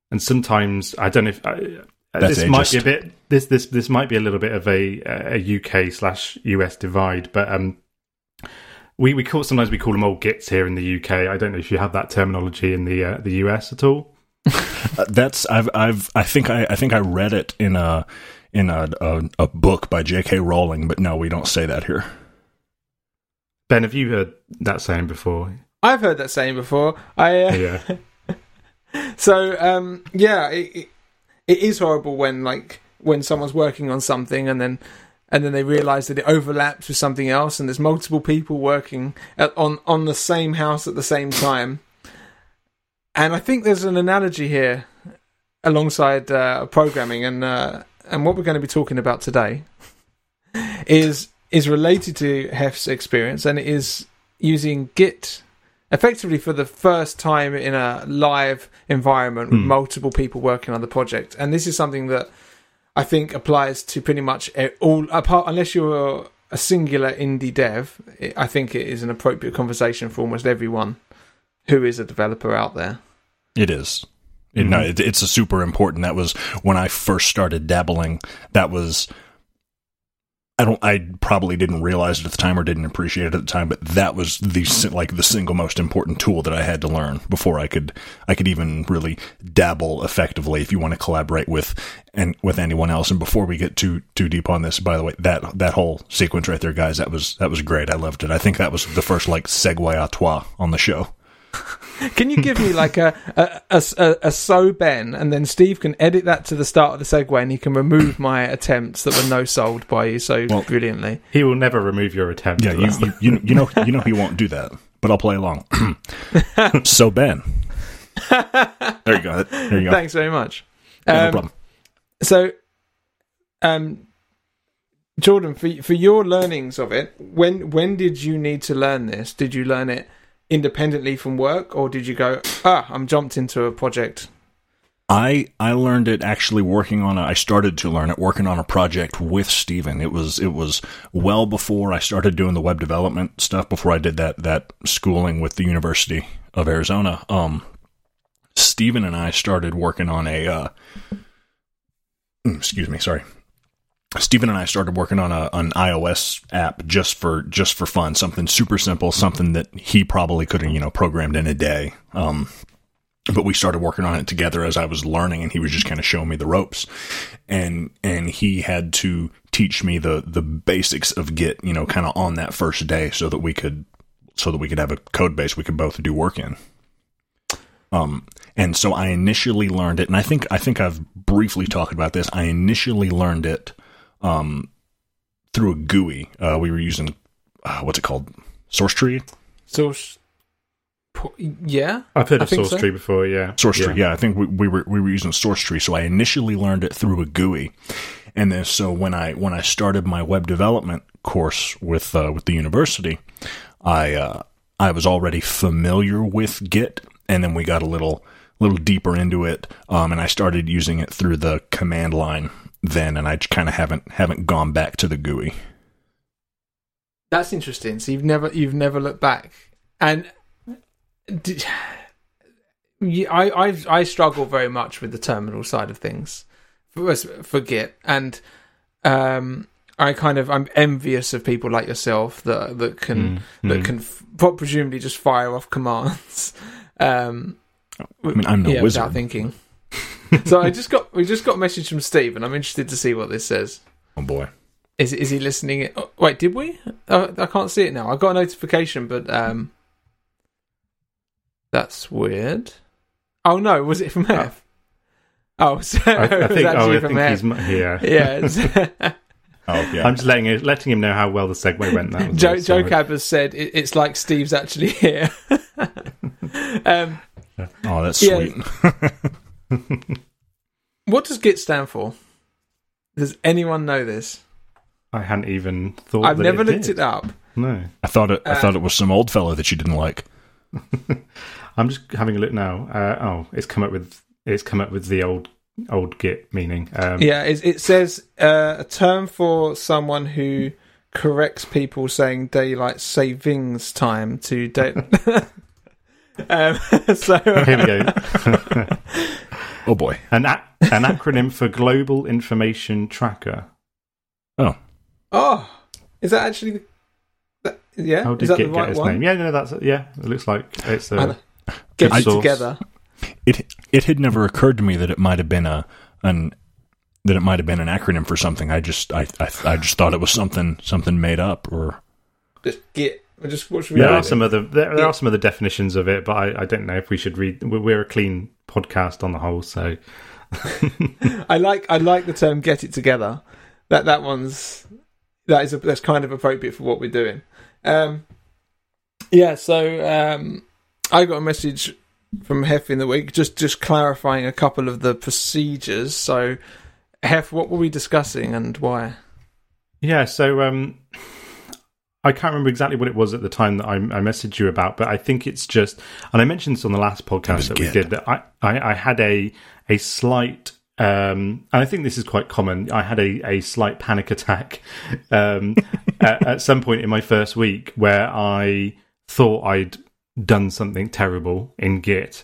[SPEAKER 1] and sometimes I don't know if
[SPEAKER 3] That's
[SPEAKER 1] this might be a bit this this this might be a little bit of a a UK slash US divide, but um, we we call sometimes we call them old gits here in the UK. I don't know if you have that terminology in the uh, the US at all.
[SPEAKER 3] Uh, that's I've I've I think I I think I read it in a in a a, a book by J.K. Rowling, but no, we don't say that here.
[SPEAKER 1] Ben, have you heard that saying before?
[SPEAKER 2] I've heard that saying before. I uh,
[SPEAKER 1] Yeah,
[SPEAKER 2] So um, yeah, it, it, it is horrible when like when someone's working on something and then and then they realise that it overlaps with something else, and there's multiple people working at, on on the same house at the same time. And I think there's an analogy here alongside uh, programming, and uh, and what we're going to be talking about today is is related to Hef's experience, and it is using Git effectively for the first time in a live environment with
[SPEAKER 1] Hmm.
[SPEAKER 2] multiple people working on the project. And this is something that I think applies to pretty much all apart unless you're a singular indie dev. It, I think it is an appropriate conversation for almost everyone who is a developer out there.
[SPEAKER 3] It is. It, No, mm-hmm. it, it's a super important. That was when I first started dabbling. That was. I don't. I probably didn't realize it at the time or didn't appreciate it at the time, but that was the like the single most important tool that I had to learn before I could I could even really dabble effectively. If you want to collaborate with and with anyone else, and before we get too too deep on this, by the way, that that whole sequence right there, guys, that was that was great. I loved it. I think that was the first like segue toi on the show.
[SPEAKER 2] Can you give me like a a, a, a, a so Ben, and then Steve can edit that to the start of the segue, and he can remove my attempts that were no sold by you so
[SPEAKER 3] Well-
[SPEAKER 2] brilliantly.
[SPEAKER 1] he will never remove your attempt.
[SPEAKER 3] Yeah, you, you, you, you know you know he won't do that, but I'll play along. so Ben, There you go. There you go.
[SPEAKER 2] Thanks very much.
[SPEAKER 3] Yeah, no
[SPEAKER 2] Um,
[SPEAKER 3] problem.
[SPEAKER 2] So, um, Jordan, for for your learnings of it, when when did you need to learn this? Did you learn it independently from work, or did you go, ah, I'm jumped into a project?
[SPEAKER 3] I I learned it actually working on a I started to learn it working on a project with Steven. It was it was well before I started doing the web development stuff before I did that that schooling with the University of Arizona. Um Steven and I started working on a uh mm, excuse me, sorry. Steven and I started working on a an iOS app just for just for fun, something super simple, something that he probably could have, you know, programmed in a day. Um but we started working on it together as I was learning and he was just kind of showing me the ropes. And and he had to teach me the the basics of git you know kind of on that first day so that we could so that we could have a code base we could both do work in. Um and so I initially learned it and I think I think I've briefly talked about this. I initially learned it um through a GUI uh, we were using uh, what's it called SourceTree
[SPEAKER 2] Source, yeah,
[SPEAKER 1] I've heard
[SPEAKER 2] I
[SPEAKER 1] of
[SPEAKER 2] think
[SPEAKER 1] Source
[SPEAKER 2] so.
[SPEAKER 1] Tree before. Yeah,
[SPEAKER 3] SourceTree, yeah. I think we, we were we were using SourceTree. So I initially learned it through a GUI, and then so when I when I started my web development course with uh, with the university, I uh, I was already familiar with Git, and then we got a little little deeper into it, um, and I started using it through the command line then, and I kind of haven't haven't gone back to the GUI.
[SPEAKER 2] That's interesting. So you've never you've never looked back, and did, yeah, I I I struggle very much with the terminal side of things for for Git, and um, I kind of I'm envious of people like yourself that that can
[SPEAKER 1] Mm,
[SPEAKER 2] that
[SPEAKER 1] mm.
[SPEAKER 2] can f- presumably just fire off commands. Um,
[SPEAKER 3] I mean, I'm no
[SPEAKER 2] yeah,
[SPEAKER 3] wizard.
[SPEAKER 2] without thinking. So I just got we just got a message from Steve, and I'm interested to see what this says.
[SPEAKER 3] Oh boy.
[SPEAKER 2] Is is he listening? Oh, wait, did we? Oh, I can't see it now. I got a notification, but um, that's weird. Oh no, was it from F? Oh, so
[SPEAKER 1] I, I
[SPEAKER 2] it was
[SPEAKER 1] think. Oh, I
[SPEAKER 2] from
[SPEAKER 1] think
[SPEAKER 2] F.
[SPEAKER 1] he's.
[SPEAKER 2] Yeah, it's-
[SPEAKER 3] Oh yeah.
[SPEAKER 1] I'm just letting it, letting him know how well the segue went. That
[SPEAKER 2] Joe, Joe. Cab has said it, it's like Steve's actually here. um,
[SPEAKER 3] oh, that's
[SPEAKER 2] yeah.
[SPEAKER 3] sweet.
[SPEAKER 2] What does Git stand for? Does anyone know this?
[SPEAKER 1] I hadn't even thought. Of it.
[SPEAKER 2] I've
[SPEAKER 1] that
[SPEAKER 2] never
[SPEAKER 1] it
[SPEAKER 2] looked
[SPEAKER 1] did.
[SPEAKER 2] it up.
[SPEAKER 1] No,
[SPEAKER 3] I thought it. I
[SPEAKER 2] Uh,
[SPEAKER 3] thought it was some old fellow that you didn't like.
[SPEAKER 1] I'm just having a look now. Uh, oh, it's come up with it's come up with the old old Git meaning. Um,
[SPEAKER 2] Yeah, it, it says uh, a term for someone who corrects people saying daylight savings time to day. um, so
[SPEAKER 1] Here we go.
[SPEAKER 3] Oh boy.
[SPEAKER 1] An a- an acronym for Global Information Tracker.
[SPEAKER 2] oh, oh, is that actually? The, that, yeah,
[SPEAKER 1] How
[SPEAKER 2] is
[SPEAKER 1] did
[SPEAKER 2] that
[SPEAKER 1] Git
[SPEAKER 2] the
[SPEAKER 1] get
[SPEAKER 2] right
[SPEAKER 1] its
[SPEAKER 2] one?
[SPEAKER 1] name? Yeah, no, that's yeah. It looks like it's
[SPEAKER 2] I
[SPEAKER 1] a
[SPEAKER 2] know. Get it together.
[SPEAKER 3] It it had never occurred to me that it might have been a an that it might have been an acronym for something. I just I I, I just thought it was something something made up or
[SPEAKER 2] Just Git. Or Just what should we
[SPEAKER 1] There
[SPEAKER 2] do?
[SPEAKER 1] are some other there, there
[SPEAKER 2] Yeah.
[SPEAKER 1] are some other definitions of it, but I, I don't know if we should read. We're, we're a clean podcast on the whole, so
[SPEAKER 2] I like I like the term "get it together." That that one's that is a, that's kind of appropriate for what we're doing. Um, yeah, so um, I got a message from Hef in the week just just clarifying a couple of the procedures. So, Hef, what were we discussing and why?
[SPEAKER 1] yeah. So um, I can't remember exactly what it was at the time that I, I messaged you about, but I think it's just, and I mentioned this on the last podcast that we did that I, I, I had a a slight. Um, and I think this is quite common. I had a, a slight panic attack um, at, at some point in my first week where I thought I'd done something terrible in Git.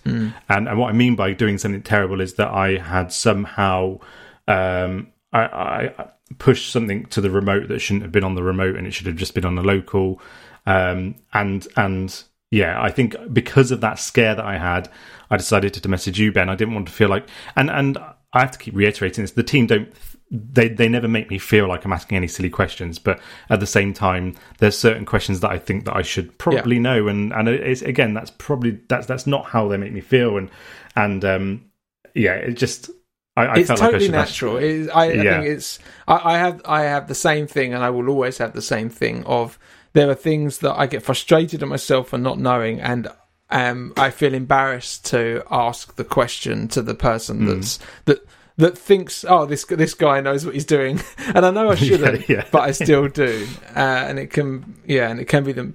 [SPEAKER 1] And, and what I mean by doing something terrible is that I had somehow um, I, I pushed something to the remote that shouldn't have been on the remote, and it should have just been on the local. Um, and and yeah, I think because of that scare that I had, I decided to message you, Ben. I didn't want to feel like, and and I have to keep reiterating this: the team don't. They they never make me feel like I'm asking any silly questions, but at the same time, there's certain questions that I think that I should probably know, and and it's again that's probably that's that's not how they make me feel, and and um yeah, it just I, I
[SPEAKER 2] it's
[SPEAKER 1] like I
[SPEAKER 2] totally
[SPEAKER 1] should
[SPEAKER 2] natural. It is, I, I think it's. I, I have I have the same thing, and I will always have the same thing. Of there are things that I get frustrated at myself for not knowing, and um, I feel embarrassed to ask the question to the person
[SPEAKER 1] Mm.
[SPEAKER 2] that's that that thinks, oh, this this guy knows what he's doing, and I know I shouldn't,
[SPEAKER 1] yeah.
[SPEAKER 2] but I still do, uh, and it can, yeah, and it can be the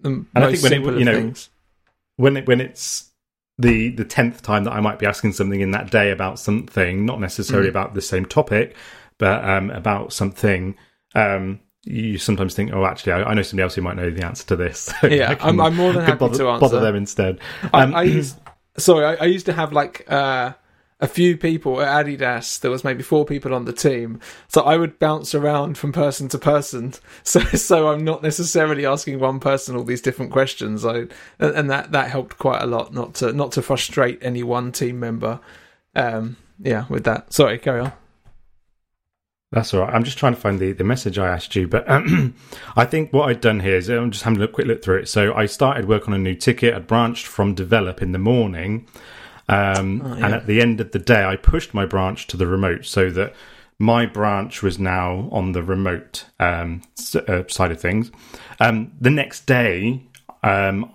[SPEAKER 2] the
[SPEAKER 1] And I
[SPEAKER 2] most
[SPEAKER 1] think when it- you
[SPEAKER 2] of
[SPEAKER 1] know,
[SPEAKER 2] things.
[SPEAKER 1] when it, when it's the the tenth time that I might be asking something in that day about something, not necessarily
[SPEAKER 2] Mm.
[SPEAKER 1] about the same topic, but um, about something. Um, you sometimes think, oh, actually, I, I know somebody else who might know the answer to this. So
[SPEAKER 2] Yeah,
[SPEAKER 1] I
[SPEAKER 2] I'm more than
[SPEAKER 1] I
[SPEAKER 2] happy
[SPEAKER 1] bother,
[SPEAKER 2] to answer.
[SPEAKER 1] bother them instead.
[SPEAKER 2] I,
[SPEAKER 1] Um,
[SPEAKER 2] I used, sorry, I, I used to have like uh, a few people at Adidas. There was maybe four people on the team, so I would bounce around from person to person. So, so I'm not necessarily asking one person all these different questions. I and, that that helped quite a lot, not to not to frustrate any one team member. Um, yeah, with that. Sorry, carry on.
[SPEAKER 1] That's all right. I'm just trying to find the, the message I asked you, but um, I think what I'd done here is I'm just having a quick look through it. So I started work on a new ticket. I'd branched from develop in the morning, um,
[SPEAKER 2] Oh, yeah.
[SPEAKER 1] and at the end of the day, I pushed my branch to the remote so that my branch was now on the remote um, uh, side of things. Um, the next day, um,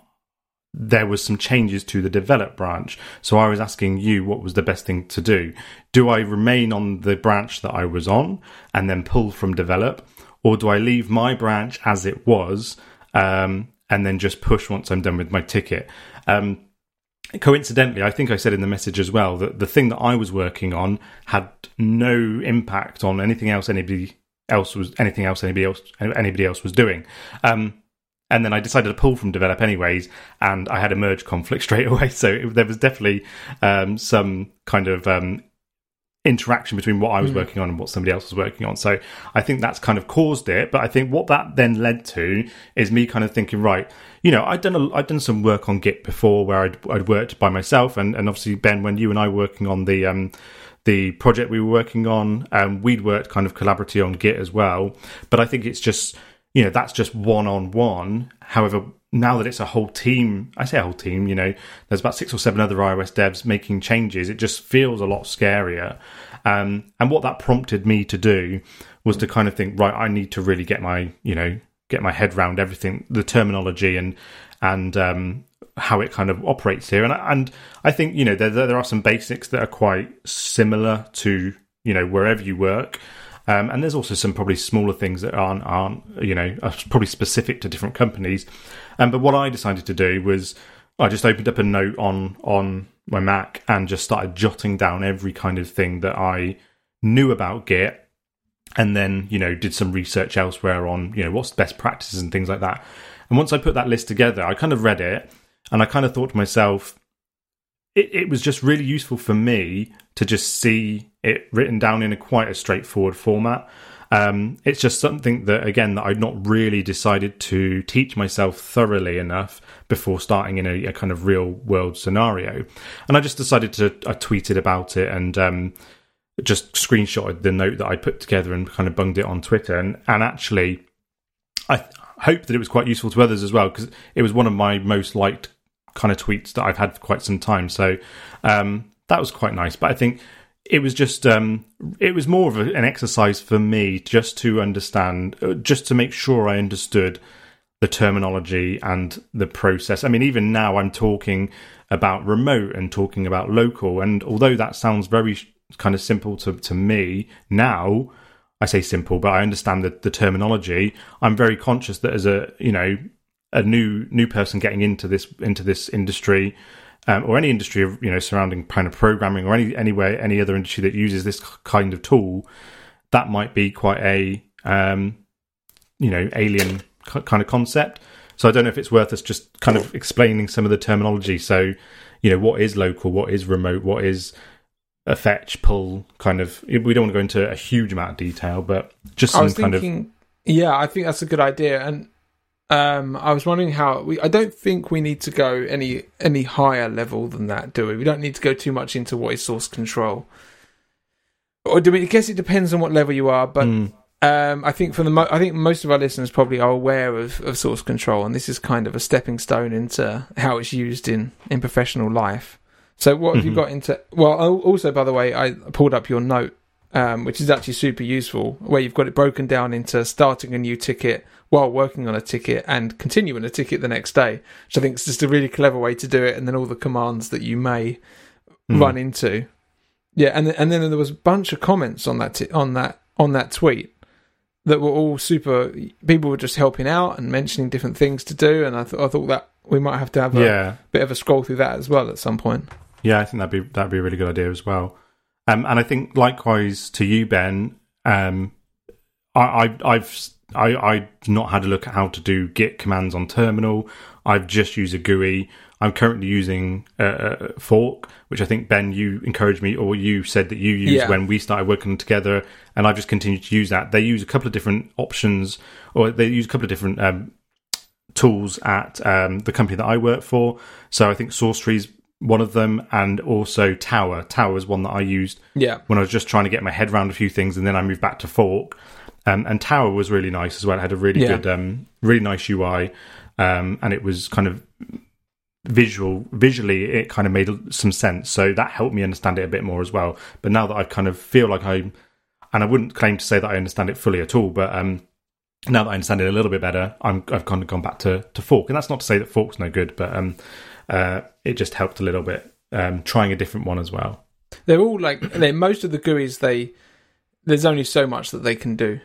[SPEAKER 1] there was some changes to the develop branch. So I was asking you what was the best thing to do. Do I remain on the branch that I was on and then pull from develop, or do I leave my branch as it was um, and then just push once I'm done with my ticket? Um, coincidentally, I think I said in the message as well that the thing that I was working on had no impact on anything else anybody else was anything else anybody else anybody else was doing. Um, and then I decided to pull from develop anyways, and I had a merge conflict straight away. So it, there was definitely um, some kind of um, interaction between what I was
[SPEAKER 2] Mm.
[SPEAKER 1] working on and what somebody else was working on. So I think that's kind of caused it. But I think what that then led to is me kind of thinking, right, you know, I'd done a, I'd done some work on Git before where I'd, I'd worked by myself, and, and obviously Ben, when you and I were working on the um, the project we were working on, um, we'd worked kind of collaboratively on Git as well. But I think it's just you know that's just one on one. However, now that it's a whole team, I say a whole team, you know, there's about six or seven other iOS devs making changes. It just feels a lot scarier. Um, and what that prompted me to do was to kind of think, right, I need to really get my, you know, get my head around everything, the terminology and and um, how it kind of operates here. And and I think you know there there are some basics that are quite similar to you know wherever you work. Um, and there's also some probably smaller things that aren't aren't you know are probably specific to different companies. Um, but what I decided to do was I just opened up a note on on my Mac and just started jotting down every kind of thing that I knew about Git, and then you know did some research elsewhere on you know what's best practices and things like that. And once I put that list together, I kind of read it and I kind of thought to myself, it, it was just really useful for me to just see it written down in a quite a straightforward format. Um, it's just something that, again, that I'd not really decided to teach myself thoroughly enough before starting in a, a kind of real world scenario. And I just decided to, I tweeted about it and um, just screenshotted the note that I put together and kind of bunged it on Twitter. And, and actually, I hope that it was quite useful to others as well because it was one of my most liked kind of tweets that I've had for quite some time. So um, that was quite nice. But I think it was just um, it was more of an exercise for me just to understand, uh, just to make sure I understood the terminology and the process. I mean, even now I'm talking about remote and talking about local, and although that sounds very kind of simple to to me now. I say simple, but I understand the, the terminology. I'm very conscious that as a you know a new new person getting into this into this industry um, or any industry of you know surrounding kind of programming or any anywhere any other industry that uses this kind of tool, that might be quite a um, you know alien kind of concept. So I don't know if it's worth us just kind of explaining some of the terminology. So you know what is local, what is remote, what is a fetch pull kind of. We don't want to go into a huge amount of detail, but just some kind of
[SPEAKER 2] yeah, I think that's a good idea, and um, I was wondering how we. I don't think we need to go any any higher level than that, do we? We don't need to go too much into what is source control, or do we? I guess it depends on what level you are, but
[SPEAKER 1] Mm,
[SPEAKER 2] um, I think for the mo- I think most of our listeners probably are aware of, of source control, and this is kind of a stepping stone into how it's used in in professional life. So, what have you
[SPEAKER 1] Mhm.
[SPEAKER 2] got into? Well, also by the way, I pulled up your note um, which is actually super useful, where you've got it broken down into starting a new ticket while working on a ticket and continuing a ticket the next day, which I think is just a really clever way to do it. And then all the commands that you may
[SPEAKER 1] Hmm.
[SPEAKER 2] run into, yeah. And and then there was a bunch of comments on that t- on that on that tweet that were all super. People were just helping out and mentioning different things to do, and I, th- I thought that we might have to have a
[SPEAKER 1] yeah,
[SPEAKER 2] bit of a scroll through that as well at some point.
[SPEAKER 1] yeah. I think that'd be that'd be a really good idea as well. Um, and I think likewise to you, Ben. Um, I, I I've I I've not had a look at how to do Git commands on terminal. I've just used a GUI. I'm currently using uh, uh, Fork, which I think Ben you encouraged me, or you said that you used
[SPEAKER 2] Yeah.
[SPEAKER 1] when we started working together, and I've just continued to use that. They use a couple of different options, or they use a couple of different um, tools at um, the company that I work for. So I think SourceTree is one of them, and also Tower. Tower is one that I used
[SPEAKER 2] Yeah,
[SPEAKER 1] when I was just trying to get my head around a few things, and then I moved back to Fork. Um, and Tower was really nice as well. It had a really
[SPEAKER 2] Yeah.
[SPEAKER 1] good, um, really nice UI, um, and it was kind of visual. Visually, it kind of made some sense, so that helped me understand it a bit more as well. But now that I kind of feel like I, and I wouldn't claim to say that I understand it fully at all, but um, now that I understand it a little bit better, I'm, I've kind of gone back to, to Fork, and that's not to say that Fork's no good, but um, uh, it just helped a little bit um, trying a different one as well.
[SPEAKER 2] they're all like they most of the GUIs. They there's only so much that they can do.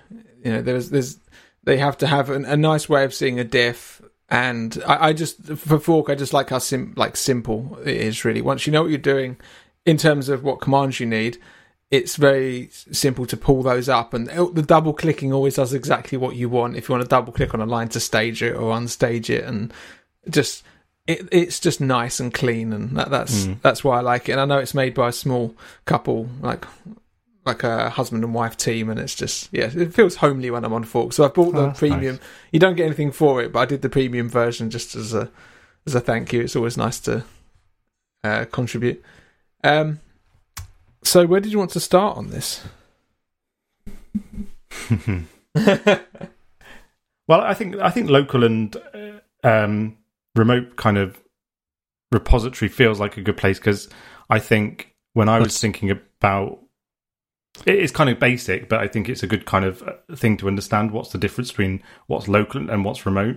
[SPEAKER 2] You know, there's there's they have to have an, a nice way of seeing a diff. And I, I just for Fork, I just like how sim like simple it is. Really, once you know what you're doing in terms of what commands you need, it's very simple to pull those up. And the double clicking always does exactly what you want. If you want to double click on a line to stage it or unstage it, and just it, it's just nice and clean, and that, that's
[SPEAKER 1] Mm.
[SPEAKER 2] that's why I like it. And I know it's made by a small couple, like like a husband and wife team, and it's just yeah, it feels homely when I'm on Fork. So I bought
[SPEAKER 1] Oh,
[SPEAKER 2] the
[SPEAKER 1] that's
[SPEAKER 2] premium. You don't get anything for it, but I did the premium version just as a as a thank you. It's always nice to uh, contribute. Um, so where did you want to start on this?
[SPEAKER 1] Well, I think I think local and uh, um, remote kind of repository feels like a good place because I think when I was thinking about it is kind of basic, but I think it's a good kind of uh, thing to understand. What's the difference between what's local and what's remote?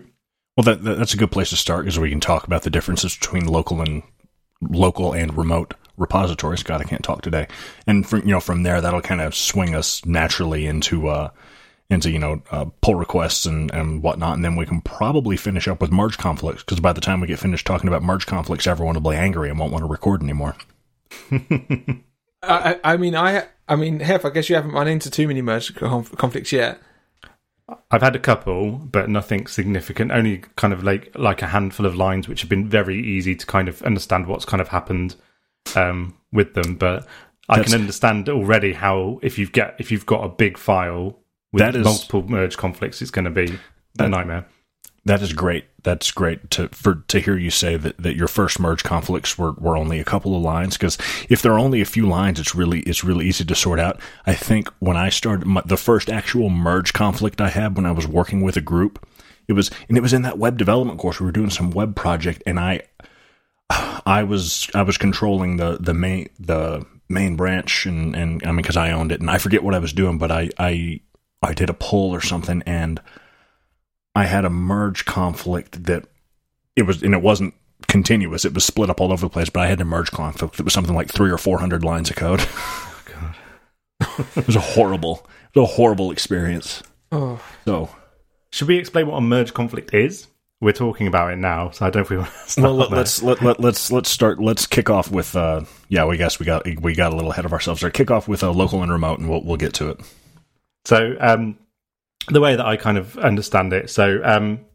[SPEAKER 3] Well, that, that that's a good place to start because we can talk about the differences between local and local and remote repositories. God, I can't talk today. And from you know from there, that'll kind of swing us naturally into uh into you know uh, pull requests and and whatnot, and then we can probably finish up with merge conflicts because by the time we get finished talking about merge conflicts, everyone will be angry and won't want to record anymore.
[SPEAKER 2] I, I I mean, I I mean, Hef, I guess you haven't run into too many merge conf- conflicts yet.
[SPEAKER 1] I've had a couple, but nothing significant. Only kind of like like a handful of lines, which have been very easy to kind of understand what's kind of happened um, with them. But I
[SPEAKER 3] That's-
[SPEAKER 1] can understand already how if you've get if you've got a big file with
[SPEAKER 3] That is-
[SPEAKER 1] multiple merge conflicts, it's going to be a nightmare.
[SPEAKER 3] That is great. That's great to for to hear you say that, that your first merge conflicts were, were only a couple of lines because if there are only a few lines, it's really it's really easy to sort out. I think when I started my, the first actual merge conflict I had when I was working with a group, it was and it was in that web development course. We were doing some web project, and I I was I was controlling the the main the main branch, and and I mean because I owned it, and I forget what I was doing, but I I I did a pull or something, and I had a merge conflict that it was, and it wasn't continuous. It was split up all over the place, but I had a merge conflict that was something like three or four hundred lines of code.
[SPEAKER 1] God.
[SPEAKER 3] it was a horrible, it was a horrible experience.
[SPEAKER 2] Oh,
[SPEAKER 3] So,
[SPEAKER 1] Should we explain what a merge conflict is? We're talking about it now, so I don't know if we want to start
[SPEAKER 3] well, let, let's let, let let's let's start. Let's kick off with. uh Yeah, we guess we got we got a little ahead of ourselves there. Kick off with a local and remote, and we'll we'll get to it.
[SPEAKER 1] So, um, the way that I kind of understand it, so um,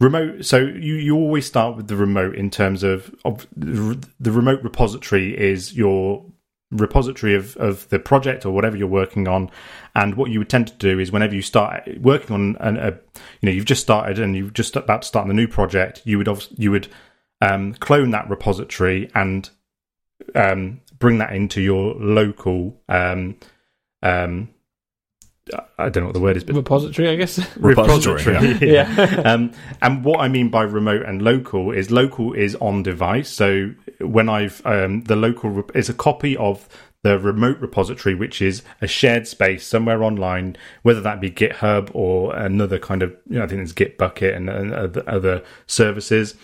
[SPEAKER 1] remote. So you you always start with the remote in terms of, of the remote repository is your repository of of the project or whatever you're working on. And what you would tend to do is whenever you start working on an, a, you know, you've just started and you've just about to start on new project, you would you would um, clone that repository and um, bring that into your local um, um, I don't know what the word is, but
[SPEAKER 2] repository, I guess.
[SPEAKER 3] Repository,
[SPEAKER 2] yeah.
[SPEAKER 1] um, and what I mean by remote and local is local is on device. So when I've um, the local rep- is a copy of the remote repository, which is a shared space somewhere online, whether that be GitHub or another kind of, you know, I think it's Gitbucket and, and other, other services.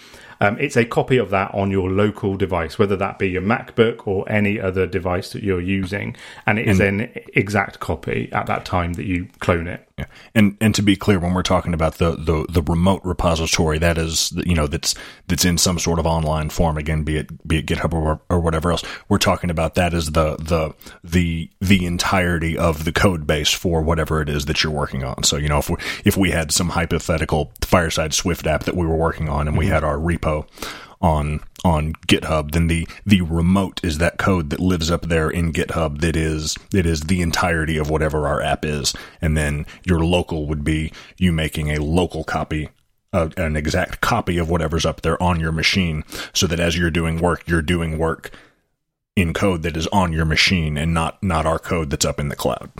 [SPEAKER 1] Um, it's a copy of that on your local device, whether that be your MacBook or any other device that you're using, and it is an exact copy at that time that you clone it.
[SPEAKER 3] Yeah. And and to be clear, when we're talking about the, the, the remote repository, that is you know that's that's in some sort of online form. Again, be it be it GitHub or, or whatever else, we're talking about that as the the the the entirety of the code base for whatever it is that you're working on. So you know if we if we had some hypothetical Fireside Swift app that we were working on, and we mm-hmm. had our repo on on GitHub, then the the remote is that code that lives up there in GitHub that is that is the entirety of whatever our app is, and then your local would be you making a local copy. Uh, an exact copy of whatever's up there on your machine so that as you're doing work you're doing work in code that is on your machine and not not our code that's up in the cloud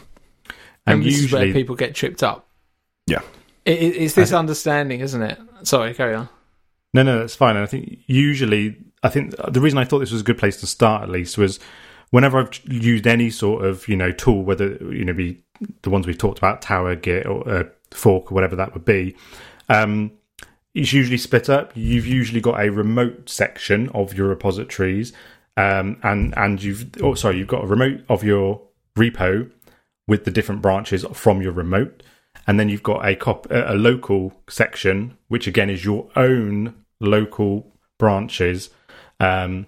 [SPEAKER 2] And,
[SPEAKER 1] And
[SPEAKER 2] this is where people get tripped up.
[SPEAKER 3] yeah
[SPEAKER 2] It, it, it's this understanding, isn't it? Sorry, carry on.
[SPEAKER 1] No, no, that's fine. And I think usually, I think the reason I thought this was a good place to start at least was whenever I've used any sort of you know tool, whether you know be the ones we've talked about, Tower, Git, or uh, Fork, or whatever that would be. Um, it's usually split up. You've usually got a remote section of your repositories, um, and and you've oh sorry, you've got a remote of your repo with the different branches from your remote, and then you've got a cop a local section, which again is your own local branches um,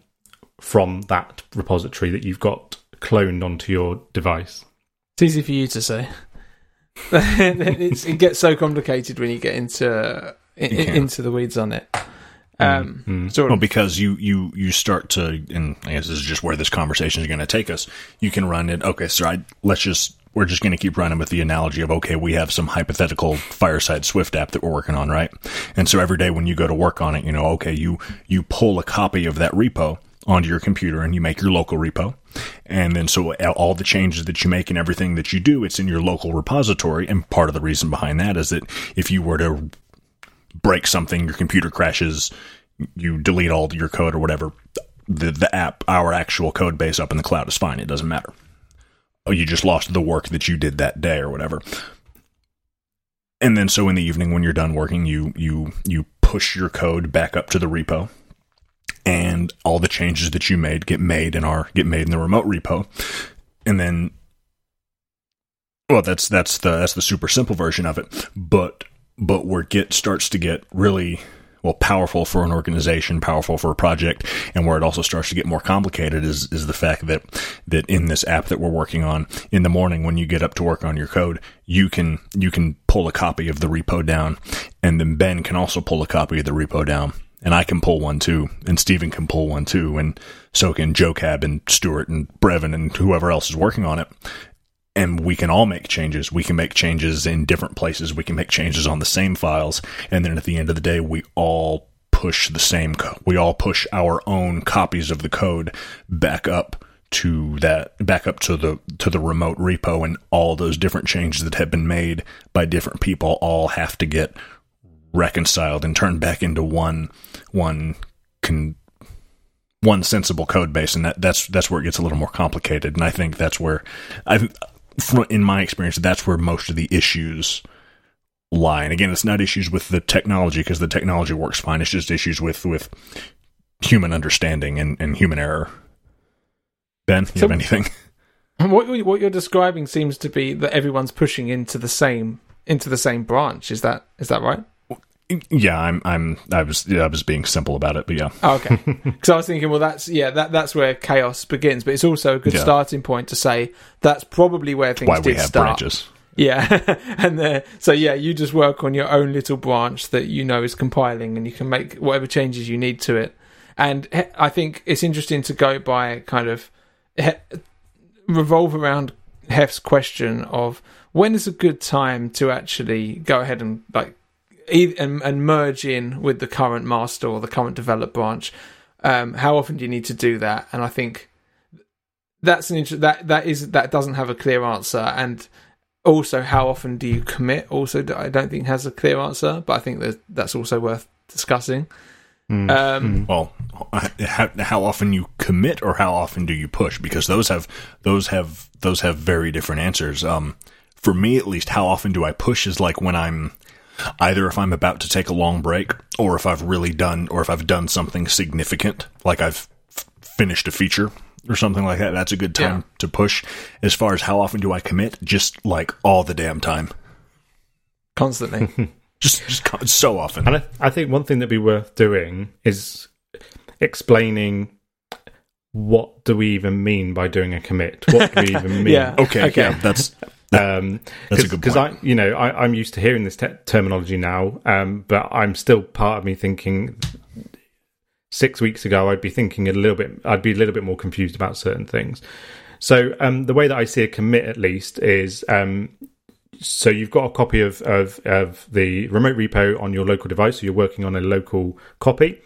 [SPEAKER 1] from that repository that you've got cloned onto your device.
[SPEAKER 2] It's easy for you to say. it's, it gets so complicated when you get into in,
[SPEAKER 3] You
[SPEAKER 2] into the weeds on it. Um,
[SPEAKER 1] Mm.
[SPEAKER 2] sort
[SPEAKER 3] Well, because you you you start to, and I guess this is just where this conversation is going to take us. You can run it. Okay, so I, let's just we're just going to keep running with the analogy of okay, we have some hypothetical Fireside Swift app that we're working on, right? And so every day when you go to work on it, you know, okay, you you pull a copy of that repo onto your computer and you make your local repo. And then so all the changes that you make and everything that you do, it's in your local repository. And part of the reason behind that is that if you were to break something, your computer crashes, you delete all your code or whatever, the the app, our actual code base up in the cloud is fine. It doesn't matter. Oh, you just lost the work that you did that day or whatever. And then so in the evening when you're done working, you you you push your code back up to the repo and all the changes that you made get made in our get made in the remote repo. And then well that's that's the that's the super simple version of it. But but where Git starts to get really well powerful for an organization, powerful for a project, and where it also starts to get more complicated is is the fact that that in this app that we're working on in the morning when you get up to work on your code, you can you can pull a copy of the repo down, and then Ben can also pull a copy of the repo down. And I can pull one too, and Steven can pull one too, and so can Joe Cab and Stewart and Brevin and whoever else is working on it and we can all make changes. We can make changes in different places. We can make changes on the same files, and then at the end of the day, we all push the same. Co- we all push our own copies of the code back up to that back up to the to the remote repo, and all those different changes that have been made by different people all have to get reconciled and turned back into one one con, one sensible code base, and that, that's that's where it gets a little more complicated. And I think that's where I, from, in my experience, that's where most of the issues lie. And again, it's not issues with the technology because the technology works fine. It's just issues with with human understanding and, and human error. Ben, you
[SPEAKER 2] So-
[SPEAKER 3] have anything?
[SPEAKER 2] What what you're describing seems to be that everyone's pushing into the same into the same branch. Is that is that right?
[SPEAKER 3] Yeah, I'm I'm I was yeah, I was being simple about it, but yeah.
[SPEAKER 2] Oh, okay. Because I was thinking, well, that's yeah, that that's where chaos begins. But it's also a good
[SPEAKER 3] Yeah.
[SPEAKER 2] starting point to say that's probably where things
[SPEAKER 3] Why we
[SPEAKER 2] did
[SPEAKER 3] have
[SPEAKER 2] start.
[SPEAKER 3] branches.
[SPEAKER 2] Yeah, and there, so yeah, you just work on your own little branch that you know is compiling, and you can make whatever changes you need to it. And he- I think it's interesting to go by kind of he- revolve around Hef's question of when is a good time to actually go ahead and like and, and merge in with the current master or the current develop branch. Um, how often do you need to do that? And I think that's an inter- that that is that doesn't have a clear answer and also how often do you commit? Also, I don't think has a clear answer, but I think that that's also worth discussing.
[SPEAKER 1] Mm.
[SPEAKER 2] Um,
[SPEAKER 3] Well, how, how often you commit or how often do you push? Because those have those have those have very different answers. Um, for me, at least, how often do I push is like when I'm either if I'm about to take a long break or if I've really done or if I've done something significant, like I've f- finished a feature or something like that. That's a good time
[SPEAKER 2] Yeah.
[SPEAKER 3] to push. As far as how often do I commit, just like all the damn time,
[SPEAKER 2] constantly.
[SPEAKER 3] just just co- so often.
[SPEAKER 1] And I, I think one thing that'd be worth doing is explaining what do we even mean by doing a commit? What do we even mean?
[SPEAKER 2] Yeah.
[SPEAKER 3] Okay,
[SPEAKER 2] Okay.
[SPEAKER 3] yeah, that's
[SPEAKER 1] Um,
[SPEAKER 3] That's a good
[SPEAKER 1] Because I, you know, I, I'm used to hearing this te- terminology now, um, but I'm still part of me thinking. Six weeks ago, I'd be thinking a little bit. I'd be a little bit more confused about certain things. So um, the way that I see a commit, at least, is um, so you've got a copy of, of of the remote repo on your local device. So you're working on a local copy.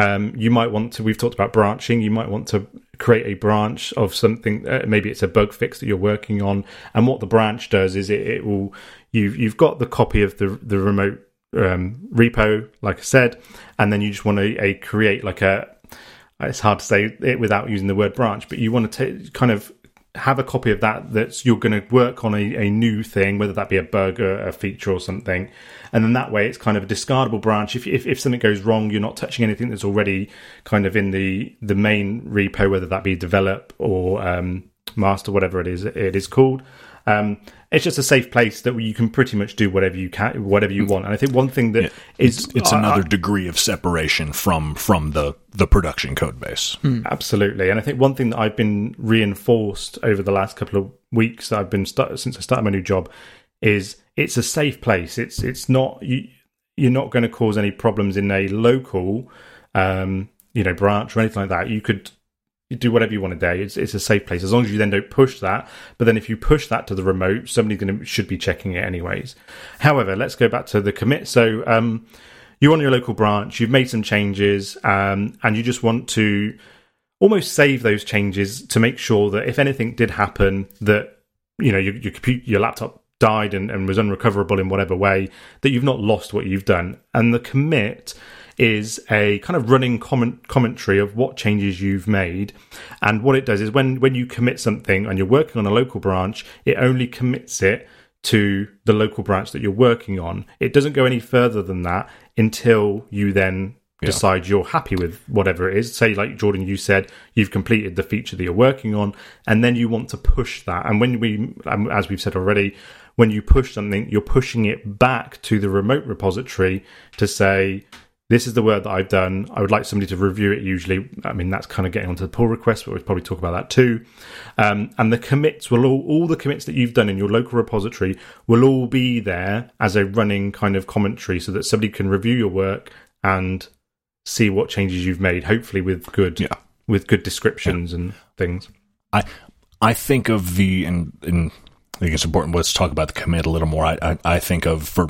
[SPEAKER 1] Um, you might want to. We've talked about branching. You might want to create a branch of something. Uh, maybe it's a bug fix that you're working on. And what the branch does is it, it will. You've you've got the copy of the the remote um, repo, like I said, and then you just want to a create like a. It's hard to say it without using the word branch, but you want to kind of have a copy of that that's you're going to work on a, a new thing, whether that be a bug or a feature or something, and then that way it's kind of a discardable branch. If, if if something goes wrong, you're not touching anything that's already kind of in the the main repo, whether that be develop or um, master, whatever it is it is called. Um, it's just a safe place that you can pretty much do whatever you can, whatever you want. And I think one thing that is
[SPEAKER 3] it's, it's
[SPEAKER 1] I-
[SPEAKER 3] another degree of separation from from the the production code base.
[SPEAKER 1] Absolutely, and I think one thing that I've been reinforced over the last couple of weeks that I've been start, since I started my new job is it's a safe place. It's it's not you, you're not going to cause any problems in a local, um, you know, branch or anything like that. You could do whatever you want today. It's it's a safe place as long as you then don't push that. But then if you push that to the remote, somebody's going to should be checking it anyways. However, let's go back to the commit. So. Um, you're on your local branch, you've made some changes, um, and you just want to almost save those changes to make sure that if anything did happen, that you know your your, computer, your laptop died and, and was unrecoverable in whatever way, that you've not lost what you've done. And the commit is a kind of running comment commentary of what changes you've made. And what it does is when when you commit something and you're working on a local branch, it only commits it to the local branch that you're working on. It doesn't go any further than that until you then decide you're happy with whatever it is. Say, like Jordan, you said you've completed the feature that you're working on, and then you want to push that. And when we, um, as we've said already, when you push something, you're pushing it back to the remote repository to say, this is the work that I've done. I would like somebody to review it. Usually, I mean that's kind of getting onto the pull request, but we'll probably talk about that too. Um, and the commits will all all the commits that you've done in your local repository will all be there as a running kind of commentary, so that somebody can review your work and see what changes you've made. Hopefully, with good
[SPEAKER 3] Yeah.
[SPEAKER 1] with good descriptions and things.
[SPEAKER 3] I I think of the and, and I think it's important. Let's talk about the commit a little more. I I, I think of for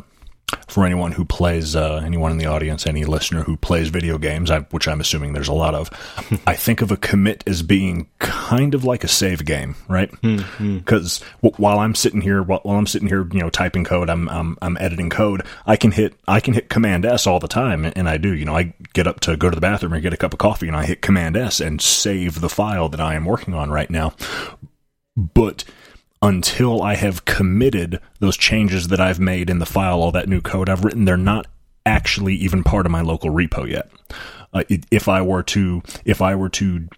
[SPEAKER 3] for anyone who plays, uh, anyone in the audience, any listener who plays video games, I, which I'm assuming there's a lot of. I think of a commit as being kind of like a save game, right? Because w- while I'm sitting here, while, while I'm sitting here, you know, typing code, I'm, I'm I'm editing code. I can hit I can hit Command S all the time, and I do. You know, I get up to go to the bathroom or get a cup of coffee, and I hit Command S and save the file that I am working on right now but until I have committed those changes that I've made in the file, all that new code I've written, they're not actually even part of my local repo yet. Uh, if I were to, if I were to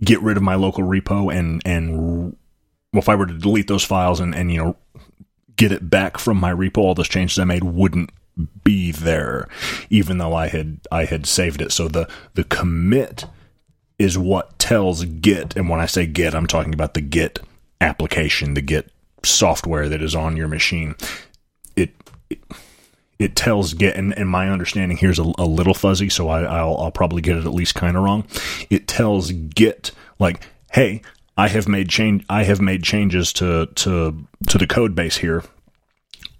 [SPEAKER 3] get rid of my local repo and and well, if I were to delete those files and and you know get it back from my repo, all those changes I made wouldn't be there, even though I had I had saved it. So the the commit is what tells Git, and when I say Git, I'm talking about the Git application, the Git software that is on your machine. It it, it tells Git, and, and my understanding here is a, a little fuzzy, so I, I'll I'll probably get it at least kind of wrong. It tells Git like, hey, I have made change, I have made changes to to to the code base here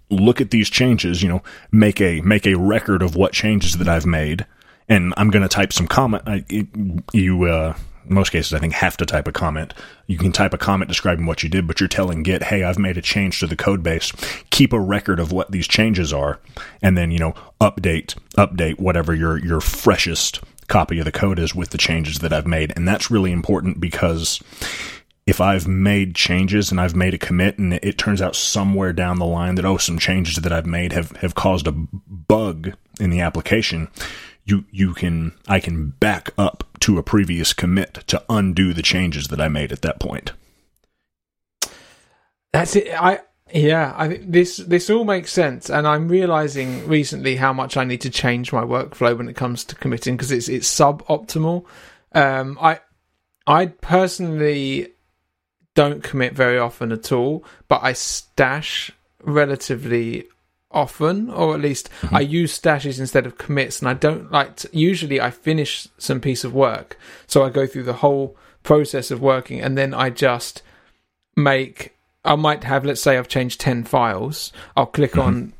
[SPEAKER 3] look at these changes, you know, make a make a record of what changes that I've made, and I'm going to type some comment. I, it, you uh, most cases, I think have to type a comment. You can type a comment describing what you did, but you're telling Git, hey, I've made a change to the code base. Keep a record of what these changes are, and then, you know, update, update whatever your, your freshest copy of the code is with the changes that I've made. And that's really important because if I've made changes and I've made a commit and it turns out somewhere down the line that, oh, some changes that I've made have, have caused a bug in the application, you, you can, I can back up to a previous commit to undo the changes that I made at that point.
[SPEAKER 2] That's it. I, yeah, I think this this all makes sense, and I'm realizing recently how much I need to change my workflow when it comes to committing because it's it's suboptimal. Um, I I personally don't commit very often at all, but I stash relatively often, or at least mm-hmm. I use stashes instead of commits. And I don't like to, usually I finish some piece of work, so I go through the whole process of working, and then I just make I might have, let's say, I've changed 10 files. I'll click mm-hmm. on,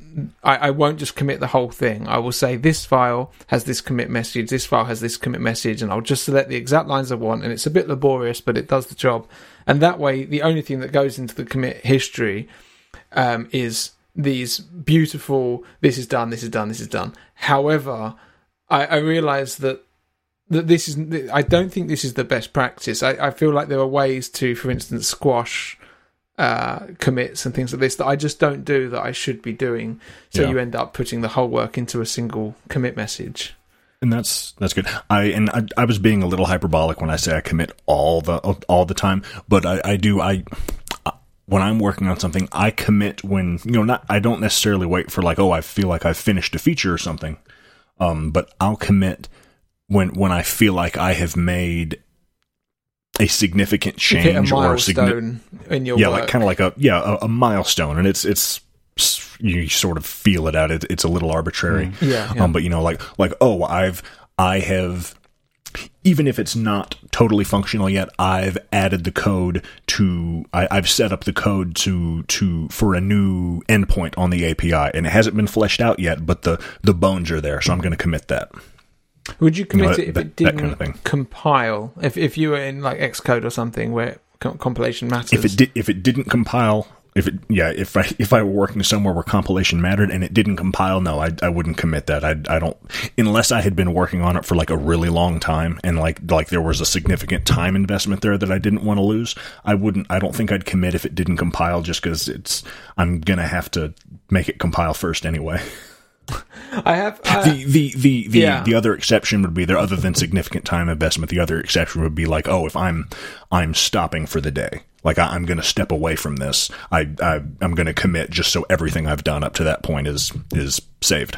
[SPEAKER 2] I, I, won't just commit the whole thing. I will say, this file has this commit message, this file has this commit message, and I'll just select the exact lines I want. And it's a bit laborious, but it does the job. And that way, the only thing that goes into the commit history um, is these beautiful, this is done, this is done, this is done. However, I, I realize that that this is I don't think this is the best practice. I, I feel like there are ways to, for instance, squash uh, commits and things like this that I just don't do that I should be doing. So yeah. you end up putting the whole work into a single commit message.
[SPEAKER 3] And that's that's good. I and I, I was being a little hyperbolic when I say I commit all the all the time, but I, I do I when I'm working on something, I commit when you know not I don't necessarily wait for like oh I feel like I've finished a feature or something, um, but I'll commit when when I feel like I have made a significant change
[SPEAKER 2] a
[SPEAKER 3] or
[SPEAKER 2] a significant in your
[SPEAKER 3] yeah,
[SPEAKER 2] work.
[SPEAKER 3] like kind of like a yeah a, a, milestone, and it's it's you sort of feel it out. It, it's a little arbitrary,
[SPEAKER 2] mm. yeah, yeah.
[SPEAKER 3] Um, but you know, like like oh, I've I have even if it's not totally functional yet, I've added the code to I, have set up the code to to for a new endpoint on the API, and it hasn't been fleshed out yet, but the the bones are there, so I'm going to commit that.
[SPEAKER 2] Would you commit you know, it if that, it didn't kind of compile? If if you were in like Xcode or something where compilation matters.
[SPEAKER 3] If it did, if it didn't compile, if it yeah, if I if I were working somewhere where compilation mattered and it didn't compile, no, I I wouldn't commit that. I I don't unless I had been working on it for like a really long time and like like there was a significant time investment there that I didn't want to lose. I wouldn't. I don't think I'd commit if it didn't compile just because it's I'm gonna have to make it compile first anyway.
[SPEAKER 2] I have uh,
[SPEAKER 3] the the the the, yeah. the other exception would be there other than significant time investment. The other exception would be like, oh, if I'm I'm stopping for the day, like I, am going to step away from this. I, I I'm going to commit just so everything I've done up to that point is is saved.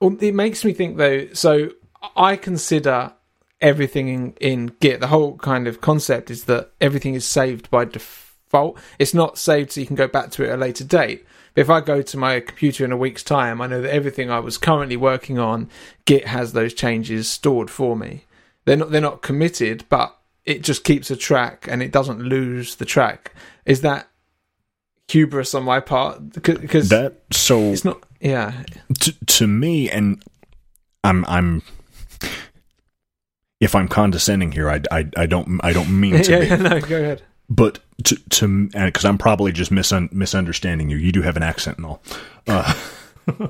[SPEAKER 2] Well, it makes me think though. So I consider everything in, in Git. The whole kind of concept is that everything is saved by default. It's not saved so you can go back to it at a later date if I go to my computer in a week's time, I know that everything I was currently working on, Git has those changes stored for me. They're not they're not committed, but it just keeps a track and it doesn't lose the track. Is that hubris on my part? Because
[SPEAKER 3] that so
[SPEAKER 2] it's not. Yeah.
[SPEAKER 3] To to me, and I'm I'm if I'm condescending here, I, I, I don't I don't mean to
[SPEAKER 2] yeah,
[SPEAKER 3] be.
[SPEAKER 2] Yeah, no, go ahead
[SPEAKER 3] but to to because I'm probably just misun- misunderstanding you. You do have an accent and all. Uh,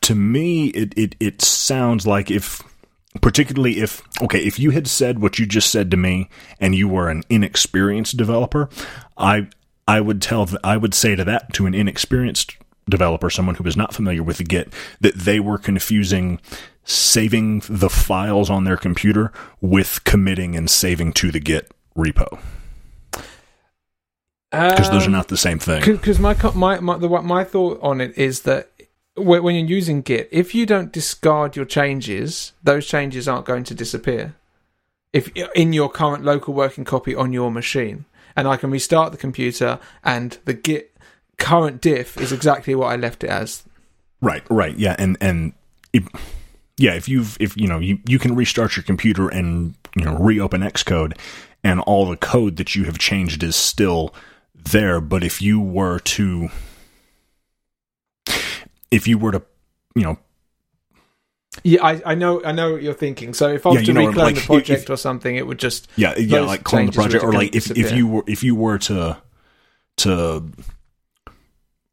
[SPEAKER 3] to me, it, it it sounds like if particularly if okay if you had said what you just said to me and you were an inexperienced developer, I I would tell I would say to that to an inexperienced developer, someone who is not familiar with the Git, that they were confusing saving the files on their computer with committing and saving to the Git repo because those are um, not the same thing.
[SPEAKER 2] Because my my my, the, my thought on it is that when you're using Git, if you don't discard your changes, those changes aren't going to disappear. If in your current local working copy on your machine, and I can restart the computer, and the Git current diff is exactly what I left it as.
[SPEAKER 3] Right, right, yeah, and and it, yeah, if you've if you know you you can restart your computer and you know reopen Xcode, and all the code that you have changed is still there. But if you were to, if you were to, you know,
[SPEAKER 2] Yeah, I, I know I know what you're thinking. So if I was
[SPEAKER 3] Yeah,
[SPEAKER 2] to
[SPEAKER 3] you know,
[SPEAKER 2] reclone
[SPEAKER 3] like,
[SPEAKER 2] the project
[SPEAKER 3] if-
[SPEAKER 2] or something, it would just
[SPEAKER 3] Yeah, yeah, like clone the project, or like if, if you were if you were to to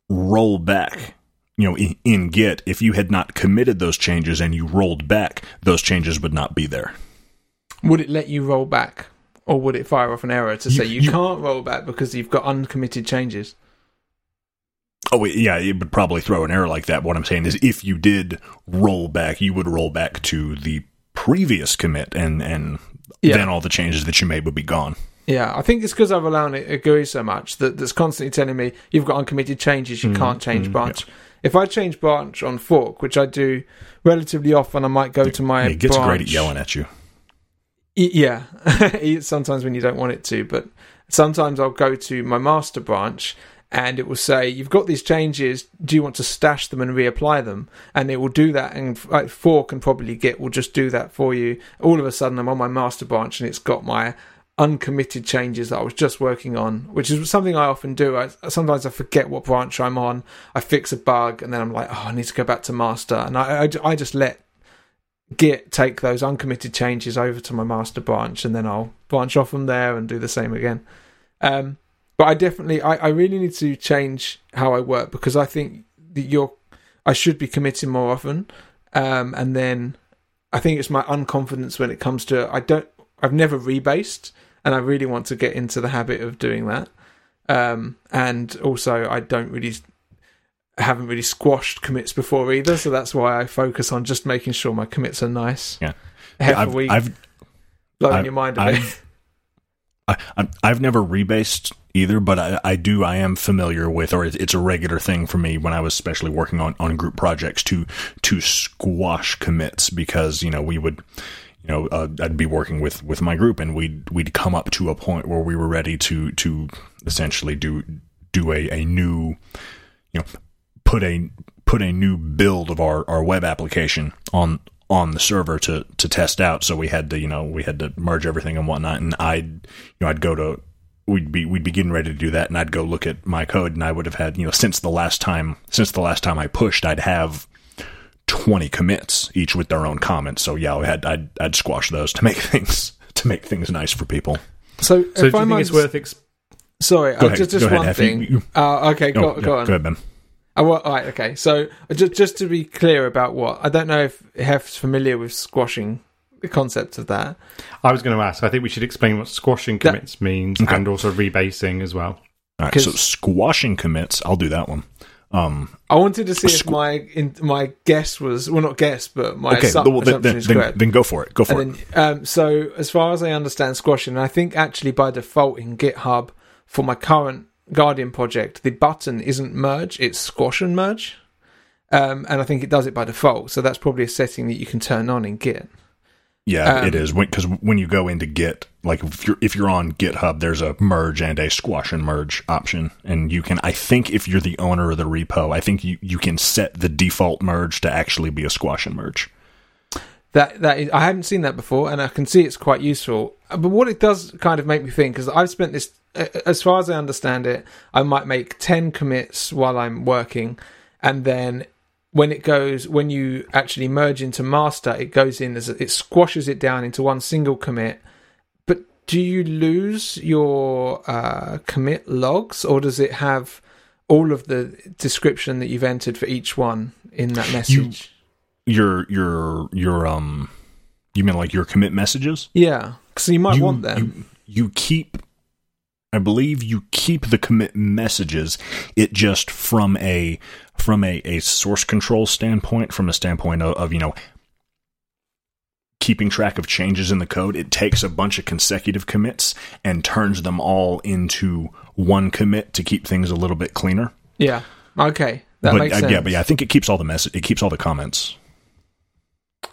[SPEAKER 3] roll back, you know, in, in Git, if you had not committed those changes and you rolled back, those changes would not be there.
[SPEAKER 2] would it let you roll back, or would it fire off an error to
[SPEAKER 3] You-
[SPEAKER 2] say you,
[SPEAKER 3] you-
[SPEAKER 2] can't roll back because you've got uncommitted changes?
[SPEAKER 3] Oh yeah, it would probably throw an error like that. What I'm saying is, if you did roll back, you would roll back to the previous commit, and and
[SPEAKER 2] Yeah.
[SPEAKER 3] then all the changes that you made would be gone.
[SPEAKER 2] Yeah, I think it's because I've allowed it a GUI so much that that's constantly telling me you've got uncommitted changes, you
[SPEAKER 3] Mm,
[SPEAKER 2] can't change
[SPEAKER 3] mm,
[SPEAKER 2] branch. If I change branch on fork, which I do relatively often, I might go to my
[SPEAKER 3] it gets
[SPEAKER 2] branch.
[SPEAKER 3] great at yelling at you.
[SPEAKER 2] Yeah, sometimes when you don't want it to, but sometimes I'll go to my master branch and it will say, "You've got these changes. Do you want to stash them and reapply them?" And it will do that. And like, Fork and probably Git will just do that for you. All of a sudden, I'm on my master branch and it's got my uncommitted changes that I was just working on, which is something I often do. I, sometimes I forget what branch I'm on. I fix a bug and then I'm like, "Oh, I need to go back to master," and I, I, I just let Git take those uncommitted changes over to my master branch, and then I'll branch off from there and do the same again. Um, but I definitely, I, I really need to change how I work because I think that you're, I should be committing more often, um, and then I think it's my unconfidence when it comes to I don't, I've never rebased, and I really want to get into the habit of doing that. Um, and also, I don't really haven't really squashed commits before either, so that's why I focus on just making sure my commits are nice.
[SPEAKER 3] Yeah.
[SPEAKER 2] half
[SPEAKER 3] I've,
[SPEAKER 2] week,
[SPEAKER 3] I've
[SPEAKER 2] blowing
[SPEAKER 3] I've-
[SPEAKER 2] your mind a bit.
[SPEAKER 3] I've- I, I- I've never rebased either, but I, I do. I am familiar with, or it's a regular thing for me when I was especially working on, on group projects to to squash commits because you know we would, you know, uh, I'd be working with with my group and we'd we'd come up to a point where we were ready to to essentially do do a, a new, you know, put a put a new build of our, our web application on on the server to to test out. So we had to you know we had to merge everything and whatnot. And I'd you know I'd go to we'd be we'd be getting ready to do that, and I'd go look at my code, and I would have had you know since the last time since the last time I pushed, I'd have. 20 commits each with their own comments so yeah I had I'd, I'd squash those to make things to make things nice for people
[SPEAKER 2] so,
[SPEAKER 1] So
[SPEAKER 2] if
[SPEAKER 1] do
[SPEAKER 2] I'm
[SPEAKER 1] think it's worth ex-
[SPEAKER 2] Sorry,
[SPEAKER 3] Go
[SPEAKER 2] uh,
[SPEAKER 3] ahead,
[SPEAKER 2] just,
[SPEAKER 3] go
[SPEAKER 2] just
[SPEAKER 3] ahead,
[SPEAKER 2] one
[SPEAKER 3] Hef,
[SPEAKER 2] thing.
[SPEAKER 3] you-
[SPEAKER 2] Uh, okay, go,
[SPEAKER 3] oh,
[SPEAKER 2] go
[SPEAKER 3] yeah,
[SPEAKER 2] on.
[SPEAKER 3] go ahead Ben
[SPEAKER 2] Uh, well, all right, okay. So just just to be clear about what I don't know if Hef's familiar with squashing the concept of that.
[SPEAKER 1] I was going to ask. I think we should explain what squashing
[SPEAKER 2] That-
[SPEAKER 1] commits means
[SPEAKER 3] Okay.
[SPEAKER 1] and also rebasing as well.
[SPEAKER 3] All right, so squashing commits I'll do that one um
[SPEAKER 2] I wanted to see if my in, my guess was well, not guess, but my
[SPEAKER 3] okay
[SPEAKER 2] assu-
[SPEAKER 3] well, then,
[SPEAKER 2] assumption is
[SPEAKER 3] then,
[SPEAKER 2] correct.
[SPEAKER 3] then go for it go for it
[SPEAKER 2] then, um, so as far as I understand squashing, and I think actually by default in GitHub for my current Guardian project, the button isn't merge; it's squash and merge. Um, and I think it does it by default. So that's probably a setting that you can turn on in Git.
[SPEAKER 3] Yeah,
[SPEAKER 2] Um,
[SPEAKER 3] it is because when you go into Git, like if you're if you're on GitHub, there's a merge and a squash and merge option, and you can. I think if you're the owner of the repo, I think you you can set the default merge to actually be a squash and merge.
[SPEAKER 2] That that is, I hadn't seen that before, and I can see it's quite useful. Uh, But what it does kind of make me think, because I've spent this, uh, as far as I understand it, I might make ten commits while I'm working, and then when it goes, when you actually merge into master, it goes in as it squashes it down into one single commit. But do you lose your uh, commit logs, or does it have all of the description that you've entered for each one in that message?
[SPEAKER 3] Your your your um, you mean like your commit messages?
[SPEAKER 2] Yeah, so you might
[SPEAKER 3] you,
[SPEAKER 2] want them.
[SPEAKER 3] You, you keep, I believe you keep the commit messages. It just from a from a, a source control standpoint, from a standpoint of, of you know keeping track of changes in the code, it takes a bunch of consecutive commits and turns them all into one commit to keep things a little bit cleaner.
[SPEAKER 2] yeah. Okay, that
[SPEAKER 3] but
[SPEAKER 2] makes
[SPEAKER 3] uh,
[SPEAKER 2] sense.
[SPEAKER 3] yeah, but yeah, I think it keeps all the mess. It keeps all the comments.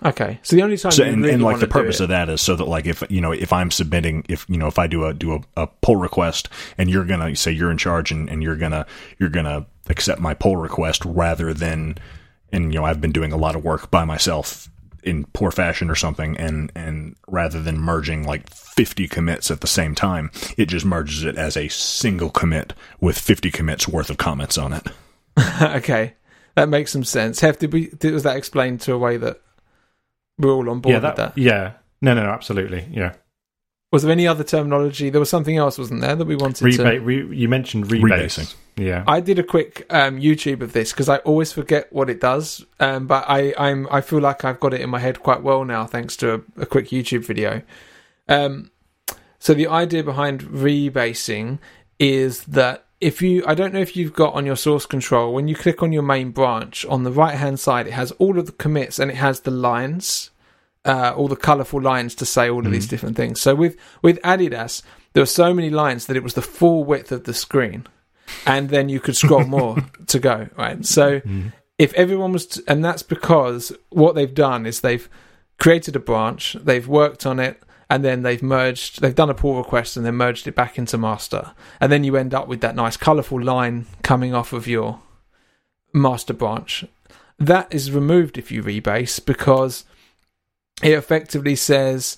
[SPEAKER 2] Okay, so the only time
[SPEAKER 3] So, and,
[SPEAKER 2] really
[SPEAKER 3] and like the purpose of that is so that like if you know if I'm submitting if you know if I do a do a, a pull request and you're gonna say you're in charge and, and you're gonna you're gonna accept my pull request rather than and you know I've been doing a lot of work by myself in poor fashion or something and and rather than merging like 50 commits at the same time it just merges it as a single commit with 50 commits worth of comments on it
[SPEAKER 2] okay, that makes some sense. Did we? Did, was that explained to a way that we're all on board
[SPEAKER 1] yeah,
[SPEAKER 2] with
[SPEAKER 1] that,
[SPEAKER 2] that.
[SPEAKER 1] yeah. No, no, no, absolutely. Yeah.
[SPEAKER 2] Was there any other terminology? There was something else, wasn't there, that we wanted to.
[SPEAKER 1] Rebate. Re, you mentioned rebase.
[SPEAKER 3] Rebasing.
[SPEAKER 1] Yeah.
[SPEAKER 2] I did a quick um, YouTube of this because I always forget what it does, um, but I I'm I feel like I've got it in my head quite well now thanks to a, a quick YouTube video. Um, so the idea behind rebasing is that if you I don't know if you've got on your source control when you click on your main branch on the right hand side it has all of the commits and it has the lines uh, all the colorful lines to say all of these different things. So with with Adidas there were so many lines that it was the full width of the screen. And then you could scroll more to go right? So if everyone was to, and that's because what they've done is they've created a branch they've worked on it and then they've merged they've done a pull request and then merged it back into master and then you end up with that nice colorful line coming off of your master branch that is removed if you rebase because it effectively says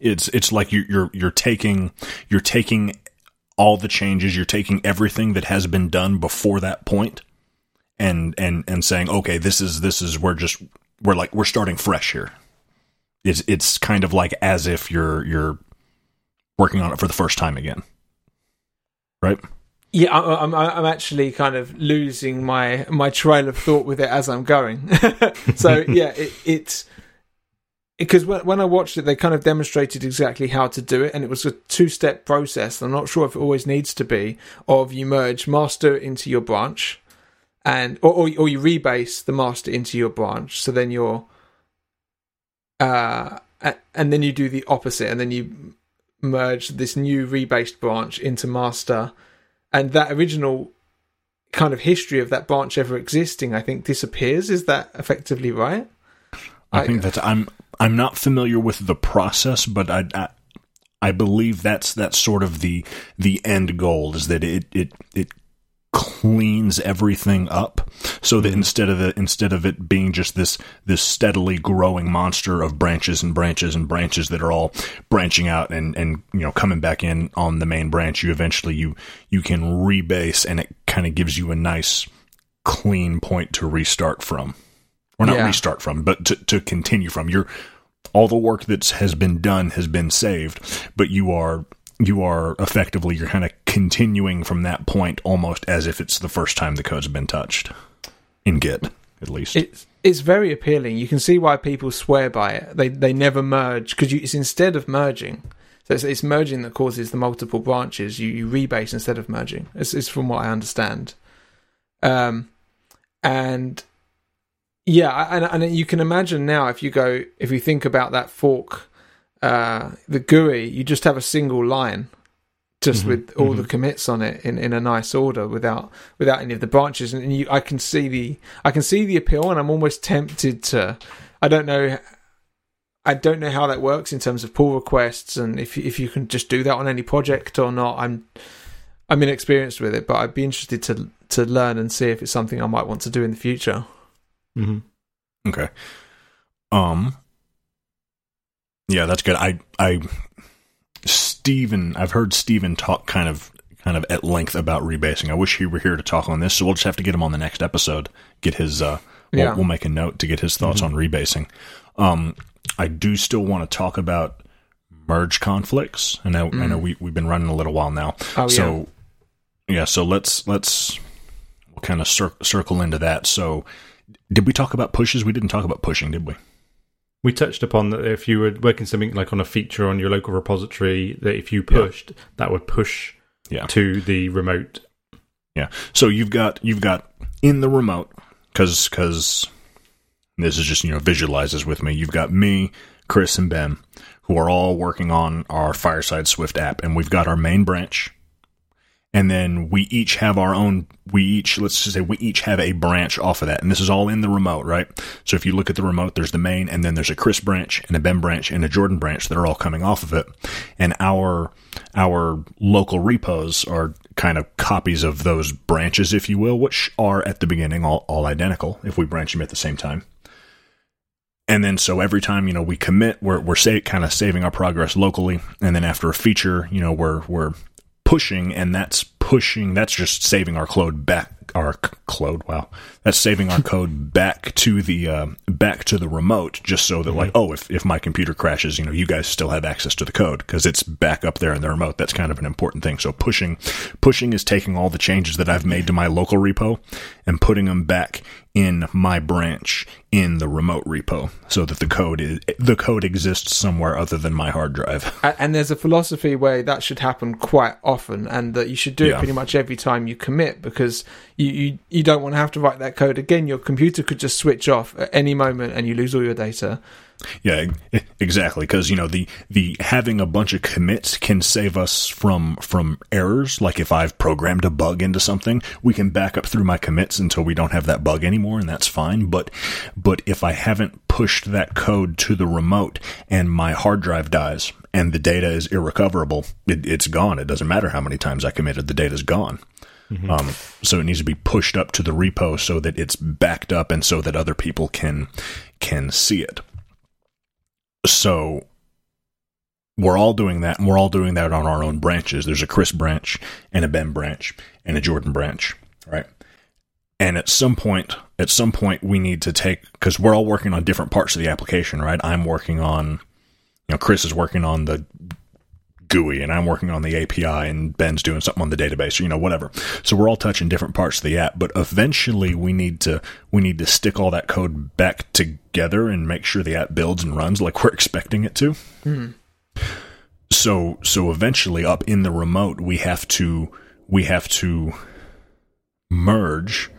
[SPEAKER 3] It's it's like you, you're you're taking you're taking all the changes, you're taking everything that has been done before that point, and and and saying, okay, this is this is we're just we're like we're starting fresh here. It's it's kind of like as if you're you're working on it for the first time again, right?
[SPEAKER 2] Yeah, I'm I'm actually kind of losing my my trail of thought with it as I'm going. so yeah, it, it's because when when I watched it, they kind of demonstrated exactly how to do it, and it was a two step process. I'm not sure if it always needs to be of you merge master into your branch, and or or, or you rebase the master into your branch. So then you're uh and then you do the opposite, and then you merge this new rebased branch into master and that original kind of history of that branch ever existing, I think, disappears. Is that effectively right?
[SPEAKER 3] I,
[SPEAKER 2] I-
[SPEAKER 3] think that I'm I'm not familiar with the process, but I, I I believe that's that's sort of the the end goal is that it it it cleans everything up so that instead of it instead of it being just this this steadily growing monster of branches and branches and branches that are all branching out and and you know coming back in on the main branch you eventually you you can rebase and it kind of gives you a nice clean point to restart from or not
[SPEAKER 2] Yeah.
[SPEAKER 3] restart from, but to, to continue from. Your all the work that has been done has been saved, but you are you are effectively you're kind of continuing from that point almost as if it's the first time the code's been touched in Git, at least.
[SPEAKER 2] It's it's very appealing. You can see why people swear by it. They they never merge because it's instead of merging. So it's, it's merging that causes the multiple branches. You you rebase instead of merging. It's, it's from what I understand. Um, and yeah, and and you can imagine now if you go if you think about that fork, uh, the GUI, you just have a single line. Just
[SPEAKER 1] Mhm,
[SPEAKER 2] with all the
[SPEAKER 1] mhm.
[SPEAKER 2] commits on it in, in a nice order without without any of the branches and you I can see the I can see the appeal and I'm almost tempted to I don't know I don't know how that works in terms of pull requests and if if you can just do that on any project or not I'm I'm inexperienced with it but I'd be interested to to learn and see if it's something I might want to do in the future
[SPEAKER 1] hmm
[SPEAKER 3] Okay. Um Yeah, that's good. I I Steven I've heard Steven talk kind of kind of at length about rebasing. I wish he were here to talk on this, so we'll just have to get him on the next episode. Get his uh we'll,
[SPEAKER 2] Yeah.
[SPEAKER 3] we'll make a note to get his thoughts on rebasing. Um I do still want to talk about merge conflicts. I know I know we we've been running a little while now.
[SPEAKER 2] Oh,
[SPEAKER 3] so yeah, so let's let's we'll kind of cir- circle into that. So did we talk about pushes? We didn't talk about pushing, did we?
[SPEAKER 1] We touched upon that if you were working something like on a feature on your local repository, that if you pushed, that would push
[SPEAKER 3] Yeah.
[SPEAKER 1] to the remote.
[SPEAKER 3] Yeah. So you've got you've got in the remote because because this is just you know visualizes with me. You've got me, Chris, and Ben who are all working on our Fireside Swift app, and we've got our main branch, and then we each have our own. We each let's just say we each have a branch off of that, and this is all in the remote, right? So if you look at the remote, there's the main, and then there's a Chris branch and a Ben branch and a Jordan branch that are all coming off of it, and our our local repos are kind of copies of those branches, if you will, which are at the beginning all, all identical if we branch them at the same time. And then so every time, you know, we commit, we're, we're kind of saving our progress locally. And then after a feature, you know, we're, we're pushing and that's pushing, that's just saving our code back, our c- code. Wow, that's saving our code back to the uh, back to the remote, just so that like, oh, if if my computer crashes, you know, you guys still have access to the code because it's back up there in the remote. That's kind of an important thing. So pushing pushing is taking all the changes that I've made to my local repo and putting them back in my branch in the remote repo so that the code is the code exists somewhere other than my hard drive.
[SPEAKER 2] And there's a philosophy where that should happen quite often, and that you should do
[SPEAKER 3] Yeah.
[SPEAKER 2] it pretty much every time you commit because you, you you don't want to have to write that code again. Your computer could just switch off at any moment, and you lose all your data.
[SPEAKER 3] Yeah, exactly. Because you know the the having a bunch of commits can save us from from errors. Like if I've programmed a bug into something, we can back up through my commits until we don't have that bug anymore, and that's fine. But but if I haven't pushed that code to the remote and my hard drive dies and the data is irrecoverable, it, it's gone. It doesn't matter how many times I committed, the data's gone. Um, so it needs to be pushed up to the repo so that it's backed up and so that other people can can see it. So we're all doing that, and we're all doing that on our own branches. There's a Chris branch and a Ben branch and a Jordan branch, right? And at some point, at some point, we need to take because we're all working on different parts of the application, right? I'm working on, you know, Chris is working on the GUI, and I'm working on the API, and Ben's doing something on the database, or you know, whatever. So we're all touching different parts of the app, but eventually we need to we need to stick all that code back together and make sure the app builds and runs like we're expecting it to. Hmm. So so eventually, up in the remote, we have to we have to merge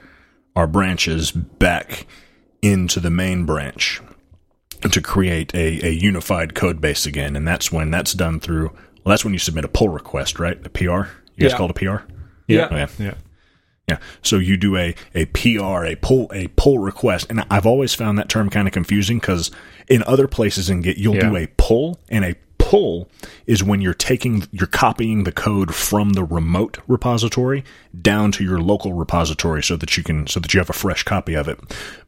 [SPEAKER 3] our branches back into the main branch to create a, a unified code base again. And that's when that's done through, well, that's when you submit a pull request, right? A PR? You guys
[SPEAKER 2] Yeah.
[SPEAKER 3] call it a PR?
[SPEAKER 2] Yeah.
[SPEAKER 3] Okay.
[SPEAKER 1] Yeah.
[SPEAKER 3] Yeah. So you do a, a PR, a pull, a pull request. And I've always found that term kind of confusing because in other places in Git, you'll
[SPEAKER 1] Yeah.
[SPEAKER 3] do a pull and a pull is when you're taking, you're copying the code from the remote repository down to your local repository so that you can, so that you have a fresh copy of it.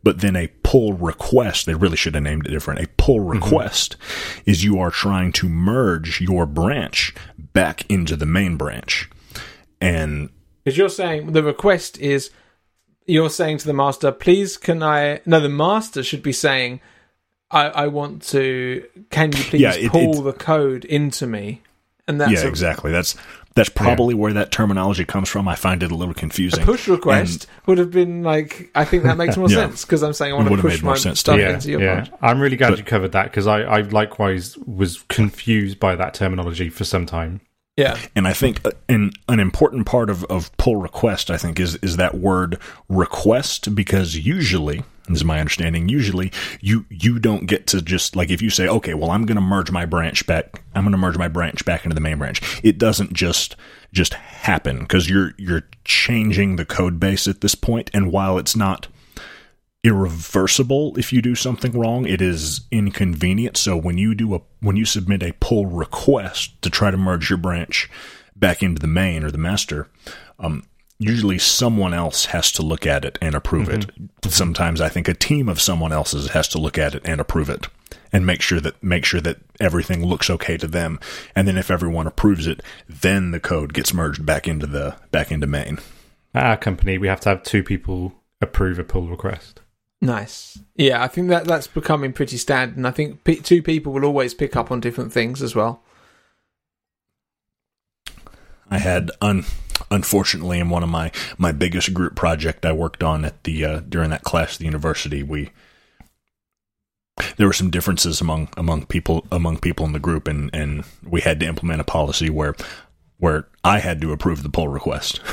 [SPEAKER 3] But then a pull request, they really should have named it different. A pull mm-hmm. request is you are trying to merge your branch back into the main branch. And
[SPEAKER 2] Because you're saying the request is you're saying to the master, please can I no the master should be saying I, I want to can you please
[SPEAKER 3] Yeah, it-
[SPEAKER 2] pull
[SPEAKER 3] it's-
[SPEAKER 2] the code into me? And that's
[SPEAKER 3] yeah,
[SPEAKER 2] a,
[SPEAKER 3] exactly. That's that's probably where that terminology comes from. I find it a little confusing.
[SPEAKER 2] a push request would have been like I think that makes more
[SPEAKER 3] Yeah.
[SPEAKER 2] sense because I'm saying I want to push
[SPEAKER 3] made more
[SPEAKER 2] my
[SPEAKER 3] sense
[SPEAKER 2] stuff.
[SPEAKER 1] Yeah,
[SPEAKER 2] into your
[SPEAKER 1] yeah.
[SPEAKER 2] branch.
[SPEAKER 1] I'm really glad
[SPEAKER 3] But-
[SPEAKER 1] you covered that because I, I likewise was confused by that terminology for some time.
[SPEAKER 2] Yeah.
[SPEAKER 3] And I think uh, an an important part of, of pull request, I think, is is that word request because usually, this is my understanding, usually you you don't get to just like if you say, okay, well, I'm going to merge my branch back, I'm going to merge my branch back into the main branch. It doesn't just just happen because you're you're changing the code base at this point. and while it's not irreversible if you do something wrong it is inconvenient so when you do a when you submit a pull request to try to merge your branch back into the main or the master um, usually someone else has to look at it and approve it mm-hmm. sometimes i think a team of someone else's has to look at it and approve it and make sure that make sure that everything looks okay to them and then if everyone approves it then the code gets merged back into the back into main
[SPEAKER 1] At our company, we have to have two people approve a pull request.
[SPEAKER 2] Nice. Yeah, I think that that's becoming pretty standard, and I think p- two people will always pick up on different things as well.
[SPEAKER 3] I had un unfortunately in one of my my biggest group project I worked on at the uh, during that class at the university we there were some differences among among people among people in the group and and we had to implement a policy where where I had to approve the pull request.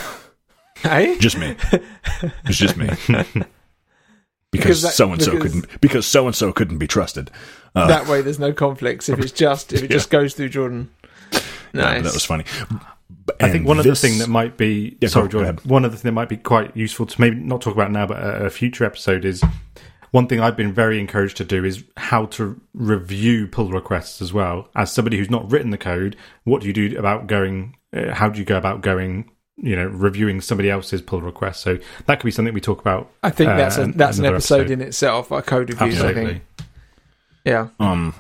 [SPEAKER 2] Hey,
[SPEAKER 3] just me. It's just me.
[SPEAKER 2] Because
[SPEAKER 3] so and so couldn't because so and so couldn't be trusted. Uh,
[SPEAKER 2] that way there's no conflicts if it's just if it just goes through Jordan.
[SPEAKER 3] yeah,
[SPEAKER 2] Nice.
[SPEAKER 3] that was funny
[SPEAKER 1] I think one of the thing that might be
[SPEAKER 3] Yeah,
[SPEAKER 1] sorry,
[SPEAKER 3] go- go
[SPEAKER 1] Jordan. One of the thing that might be quite useful to maybe not talk about now, but a, a future episode is one thing I've been very encouraged to do is how to review pull requests as well. As somebody who's not written the code, what do you do about going? Uh, how do you go about going? You know, reviewing somebody else's pull request. So that could be something we talk about.
[SPEAKER 2] I think
[SPEAKER 1] uh,
[SPEAKER 2] that's a,
[SPEAKER 1] an-
[SPEAKER 2] that's an episode,
[SPEAKER 1] episode.
[SPEAKER 2] in itself. Our code reviews, I think. Yeah.
[SPEAKER 3] Um.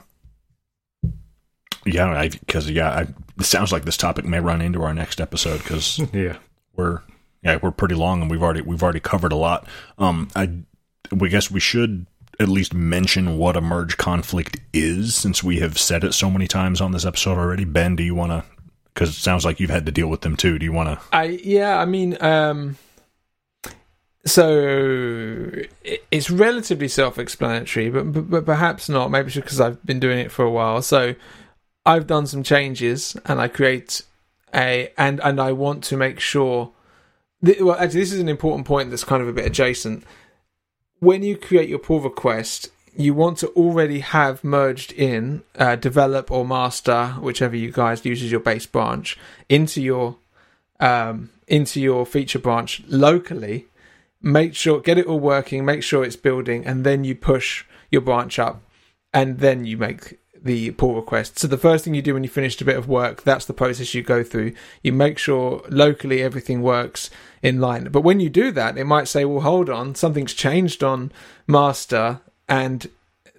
[SPEAKER 3] Yeah, because yeah, I, it sounds like this topic may run into our next episode because
[SPEAKER 1] Yeah.
[SPEAKER 3] we're yeah, we're pretty long and we've already we've already covered a lot. Um, I we guess we should at least mention what a merge conflict is, since we have said it so many times on this episode already. Ben, do you want to? Because it sounds like you've had to deal with them too. Do you want to?
[SPEAKER 2] I yeah, I mean, um, so it's relatively self-explanatory, but, but but perhaps not. Maybe because I've been doing it for a while. So I've done some changes, and I create a and and I want to make sure. Th- well, actually, this is an important point that's kind of a bit adjacent. When you create your pull request, you want to already have merged in uh, develop or master, whichever you guys use as your base branch, into your um, into your feature branch locally. Make sure get it all working, make sure it's building, and then you push your branch up, and then you make the pull request. So the first thing you do when you finished a bit of work, that's the process you go through. You make sure locally everything works in line. But when you do that, it might say, "Well, hold on, something's changed on master." and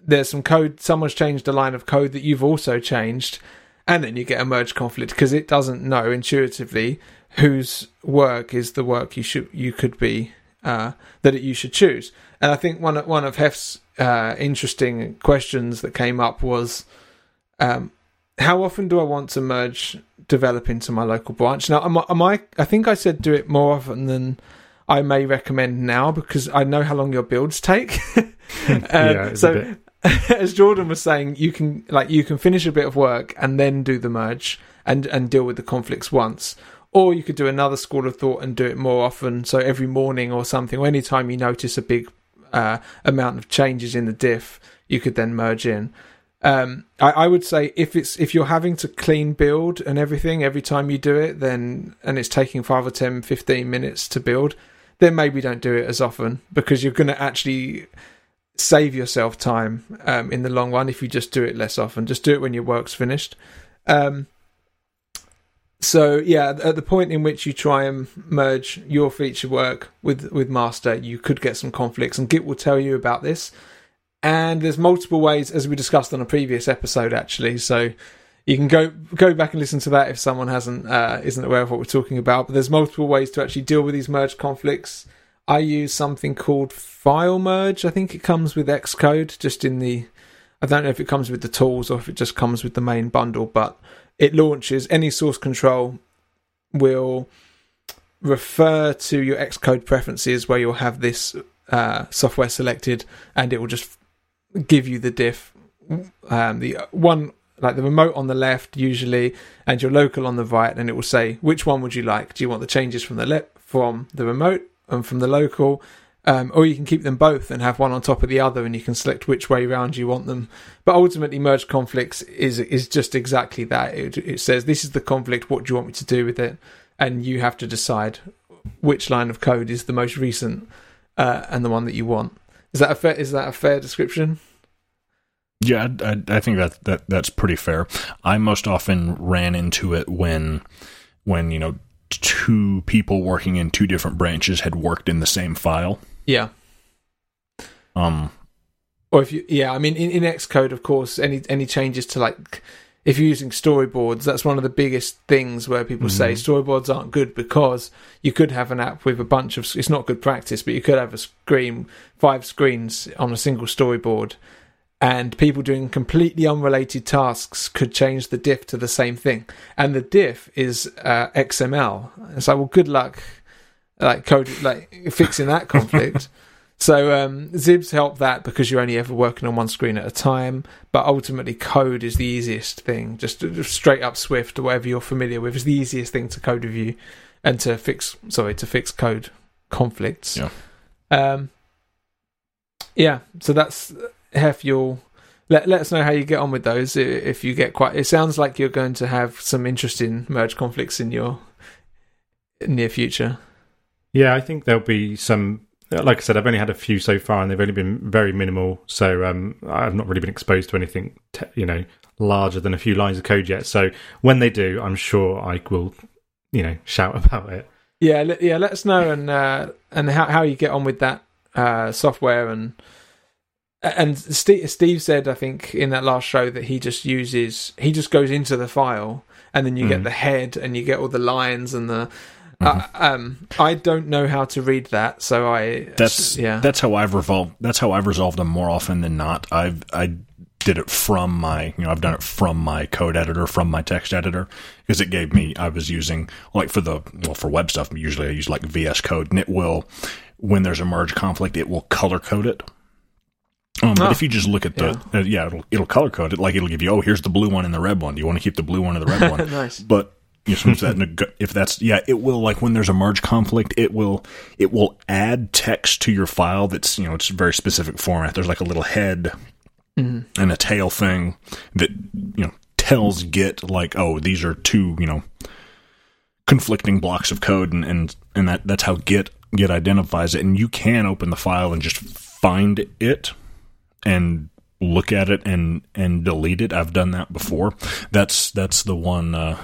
[SPEAKER 2] there's some code someone's changed a line of code that you've also changed and then you get a merge conflict because it doesn't know intuitively whose work is the work you should you could be uh, that it, you should choose and i think one of one of hef's uh, interesting questions that came up was um, how often do i want to merge develop into my local branch now am I, am I i think i said do it more often than i may recommend now because i know how long your builds take
[SPEAKER 1] yeah, it's a
[SPEAKER 2] so as Jordan was saying, you can like you can finish a bit of work and then do the merge and and deal with the conflicts once. Or you could do another school of thought and do it more often. So every morning or something, or anytime you notice a big uh, amount of changes in the diff, you could then merge in. Um, I, I would say if it's if you're having to clean build and everything every time you do it, then and it's taking five or 10, 15 minutes to build, then maybe don't do it as often because you're going to actually save yourself time um, in the long run if you just do it less often. Just do it when your work's finished. Um, so yeah, at the point in which you try and merge your feature work with with master, you could get some conflicts, and Git will tell you about this. And there's multiple ways, as we discussed on a previous episode, actually. So you can go go back and listen to that if someone hasn't uh, isn't aware of what we're talking about. But there's multiple ways to actually deal with these merge conflicts. I use something called FileMerge. I think it comes with Xcode, just in the. I don't know if it comes with the tools or if it just comes with the main bundle, but it launches any source control will refer to your Xcode preferences where you'll have this uh, software selected, and it will just give you the diff. Um, the one like the remote on the left usually, and your local on the right, and it will say which one would you like. Do you want the changes from the left from the remote and from the local, um, or you can keep them both and have one on top of the other, and you can select which way round you want them. But ultimately, merge conflicts is is just exactly that. It, it says this is the conflict. What do you want me to do with it? And you have to decide which line of code is the most recent uh, and the one that you want. Is that a fair? Is that a fair description?
[SPEAKER 3] Yeah, I, I, think that, that that's pretty fair. I most often ran into it when when you know two people working in two different branches had worked in the same file.
[SPEAKER 2] Yeah.
[SPEAKER 3] Um,
[SPEAKER 2] Or if you, yeah, I mean, in, in Xcode, of course, any any changes to like, if you're using storyboards, that's one of the biggest things where people say storyboards aren't good because you could have an app with a bunch of. It's not good practice, but you could have a screen, five screens on a single storyboard, and people doing completely unrelated tasks could change the diff to the same thing, and the diff is uh, XML. It's like, well, good luck, like code, like fixing that conflict. So um, XIBs help that because you're only ever working on one screen at a time. But ultimately, code is the easiest thing. Just, just straight up Swift or whatever you're familiar with is the easiest thing to code review and to fix. Sorry, to fix code conflicts.
[SPEAKER 3] Yeah.
[SPEAKER 2] Um. Yeah. So that's Hef. You'll let let us know how you get on with those. If you get quite, it sounds like you're going to have some interesting merge conflicts in your near future.
[SPEAKER 1] Yeah, I think there'll be some. Like I said, I've only had a few so far, and they've only been very minimal. So um, I've not really been exposed to anything, te- you know, larger than a few lines of code yet. So when they do, I'm sure I will, you know, shout about it.
[SPEAKER 2] Yeah, yeah. Let us know and uh, and how how you get on with that uh, software and and Steve, Steve said I think in that last show that he just uses he just goes into the file and then you get
[SPEAKER 1] Mm.
[SPEAKER 2] the head and you get all the lines and the I, um, I don't know how to read that, so I
[SPEAKER 3] That's
[SPEAKER 2] yeah.
[SPEAKER 3] That's how I've resolved. That's how I've resolved them more often than not. I've I did it from my you know I've done it from my code editor from my text editor because it gave me I was using like for the well for web stuff usually I use like VS Code and it will when there's a merge conflict it will color code it. Um, but
[SPEAKER 2] Oh,
[SPEAKER 3] if you just look at the yeah. Uh, yeah it'll it'll color code it. Like it'll give you oh here's the blue one and the red one. Do you want to keep the blue one or the red one?
[SPEAKER 2] Nice.
[SPEAKER 3] but you know, if that if that's yeah, it will like when there's a merge conflict, it will it will add text to your file that's you know it's very specific format. There's like a little head and a tail thing that you know tells Git like oh these are two you know conflicting blocks of code and and and that that's how Git Git identifies it. And you can open the file and just find it and look at it and and delete it. I've done that before. That's that's the one uh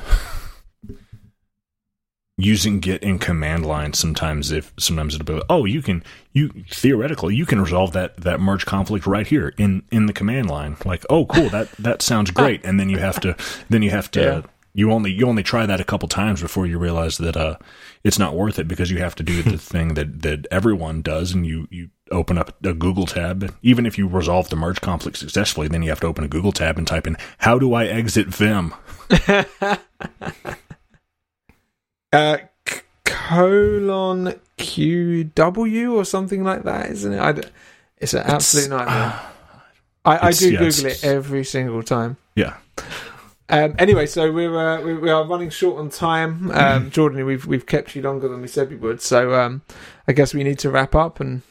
[SPEAKER 3] using git in command line sometimes if sometimes it'll be like, oh you can you theoretically you can resolve that that merge conflict right here in in the command line like oh cool that that sounds great and then you have to then you have to
[SPEAKER 2] Yeah.
[SPEAKER 3] you only you only try that a couple times before you realize that uh it's not worth it because you have to do the thing that that everyone does and you you open up a Google tab even if you resolve the merge conflict successfully then you have to open a Google tab and type in how do I exit Vim
[SPEAKER 2] uh, c- colon QW or something like that, isn't it? I d it's an absolute nightmare. I, I do
[SPEAKER 3] yeah,
[SPEAKER 2] Google it every single time.
[SPEAKER 3] yeah
[SPEAKER 2] Um, anyway, so we're uh, we, we are running short on time. Um, Jordan, we've we've kept you longer than we said we would, so um, I guess we need to wrap up and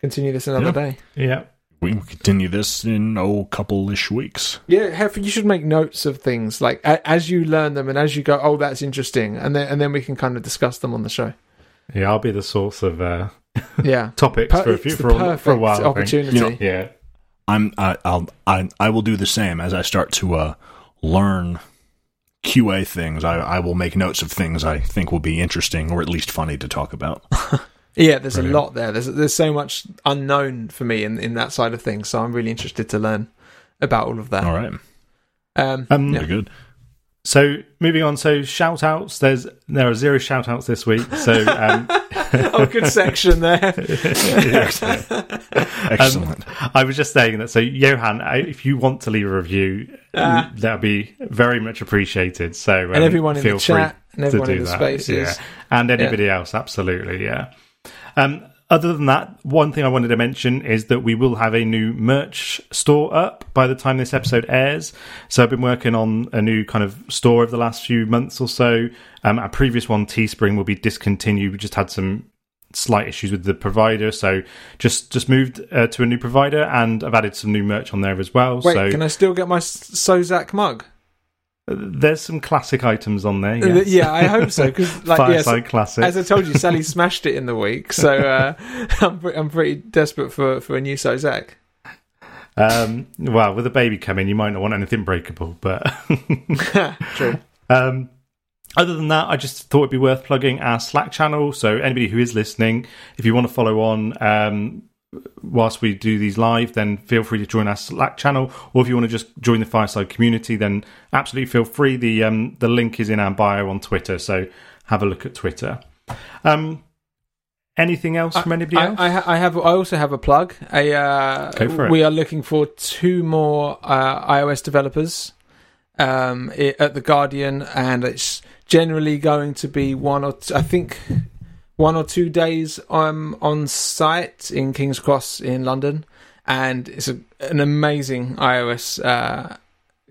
[SPEAKER 2] continue this another
[SPEAKER 3] Yeah.
[SPEAKER 2] day.
[SPEAKER 1] Yeah.
[SPEAKER 3] we will continue this in oh a couple ish weeks
[SPEAKER 2] Yeah, Hef, you should make notes of things like a, as you learn them and as you go. Oh, that's interesting, and then and then we can kind of discuss them on the show.
[SPEAKER 1] Yeah, I'll be the source of uh,
[SPEAKER 2] Yeah,
[SPEAKER 1] topics
[SPEAKER 2] Per-
[SPEAKER 1] for a few
[SPEAKER 2] it's
[SPEAKER 1] for a, for a while. I
[SPEAKER 2] opportunity.
[SPEAKER 3] You know,
[SPEAKER 1] Yeah.
[SPEAKER 3] I'm I, I'll I I will do the same as I start to uh, learn QA things. I I will make notes of things I think will be interesting or at least funny to talk about.
[SPEAKER 2] Yeah, there's
[SPEAKER 1] Brilliant.
[SPEAKER 2] a lot there. There's there's so much unknown for me in, in that side of things. So I'm really interested to learn about all of that.
[SPEAKER 3] All right,
[SPEAKER 2] Um,
[SPEAKER 1] Um,
[SPEAKER 2] yeah.
[SPEAKER 3] very good.
[SPEAKER 1] So moving on, so shout outs. There's there are zero shout outs this week. So um,
[SPEAKER 2] oh, good section there.
[SPEAKER 3] Excellent.
[SPEAKER 1] I was just saying that. So Johan, I- if you want to leave a review,
[SPEAKER 2] Ah.
[SPEAKER 1] that'd be very much appreciated. So um,
[SPEAKER 2] and everyone in
[SPEAKER 1] feel
[SPEAKER 2] the chat
[SPEAKER 1] free
[SPEAKER 2] and everyone
[SPEAKER 1] to
[SPEAKER 2] in
[SPEAKER 1] do
[SPEAKER 2] the
[SPEAKER 1] that.
[SPEAKER 2] spaces.
[SPEAKER 1] Yeah. and anybody else, absolutely, yeah. Um, other than that, one thing I wanted to mention is that we will have a new merch store up by the time this episode airs. So I've been working on a new kind of store over the last few months or so. Um, our previous one, Teespring, will be discontinued. We just had some slight issues with the provider, so just just moved uh, to a new provider, and I've added some new merch on there as well.
[SPEAKER 2] Wait,
[SPEAKER 1] so
[SPEAKER 2] can I still get my Sozak mug?
[SPEAKER 1] There's some classic items on there.
[SPEAKER 2] Uh,
[SPEAKER 1] Yes.
[SPEAKER 2] Yeah, I hope so. Because like,
[SPEAKER 1] Fireside classic.
[SPEAKER 2] as I told you, Sally smashed it in the week, so uh, I'm pre- I'm pretty desperate for for a new Sozak.
[SPEAKER 1] Um, well, with a baby coming, you might not want anything breakable, but
[SPEAKER 2] True.
[SPEAKER 1] um, other than that, I just thought it'd be worth plugging our Slack channel. So anybody who is listening, if you want to follow on um, whilst we do these live, then feel free to join our Slack channel. Or if you want to just join the Fireside community, then absolutely feel free. The um, the link is in our bio on Twitter, so have a look at Twitter. Um, anything else from anybody
[SPEAKER 2] I,
[SPEAKER 1] else?
[SPEAKER 2] I, I have. I also have a plug. A uh,
[SPEAKER 1] Go for it.
[SPEAKER 2] we are looking for two more uh, iOS developers um, at the Guardian, and it's generally going to be one or I think one or two days I'm on site in King's Cross in London, and it's a, an amazing iOS uh,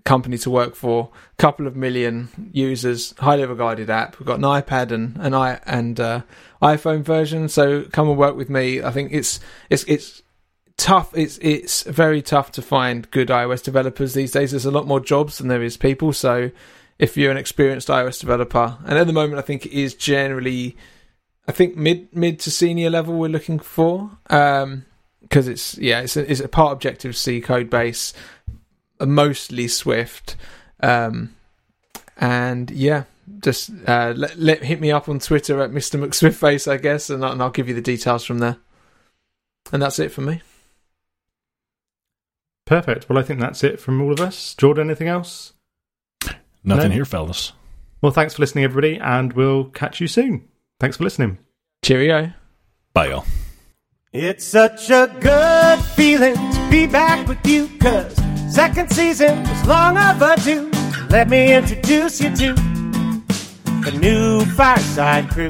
[SPEAKER 2] company to work for. A Couple of million users, highly regarded app. We've got an iPad and an i and uh, iPhone version. So come and work with me. I think it's it's it's tough. It's it's very tough to find good iOS developers these days. There's a lot more jobs than there is people. So if you're an experienced iOS developer, and at the moment I think it is generally, I think mid mid to senior level we're looking for. Um, because it's yeah, it's a, it's a part Objective C code base, uh, mostly Swift, um, and yeah, just uh, let, let hit me up on Twitter at Mr McSwiftface, I guess, and, I- and I'll give you the details from there. And that's it for me.
[SPEAKER 1] Perfect. Well, I think that's it from all of us. Jordan, anything else?
[SPEAKER 3] Nothing
[SPEAKER 1] No.
[SPEAKER 3] here, fellas.
[SPEAKER 1] Well, thanks for listening, everybody, and we'll catch you soon. Thanks for listening.
[SPEAKER 2] Cheerio.
[SPEAKER 3] Bye, y'all.
[SPEAKER 4] It's such a good feeling to be back with you, cause second season was long overdue. Let me introduce you to the new Fireside crew.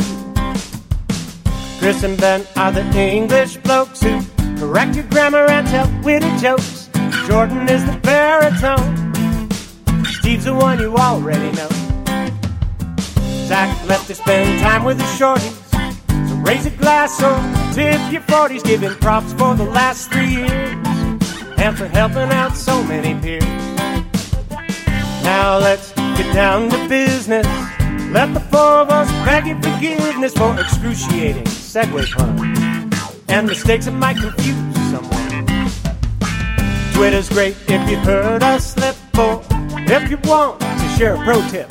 [SPEAKER 4] Chris and Ben are the English blokes who correct your grammar and tell witty jokes. Jordan is the baritone. Steve's the one you already know. Zach left to spend time with the shorties. So raise a glass or tip your 40s, giving props for the last three years and for helping out so many peers. Now let's get down to business. Let the four of us beg your forgiveness for excruciating segue puns and mistakes that might confuse someone. Twitter's great if you heard us slip, or if you want to share a pro tip,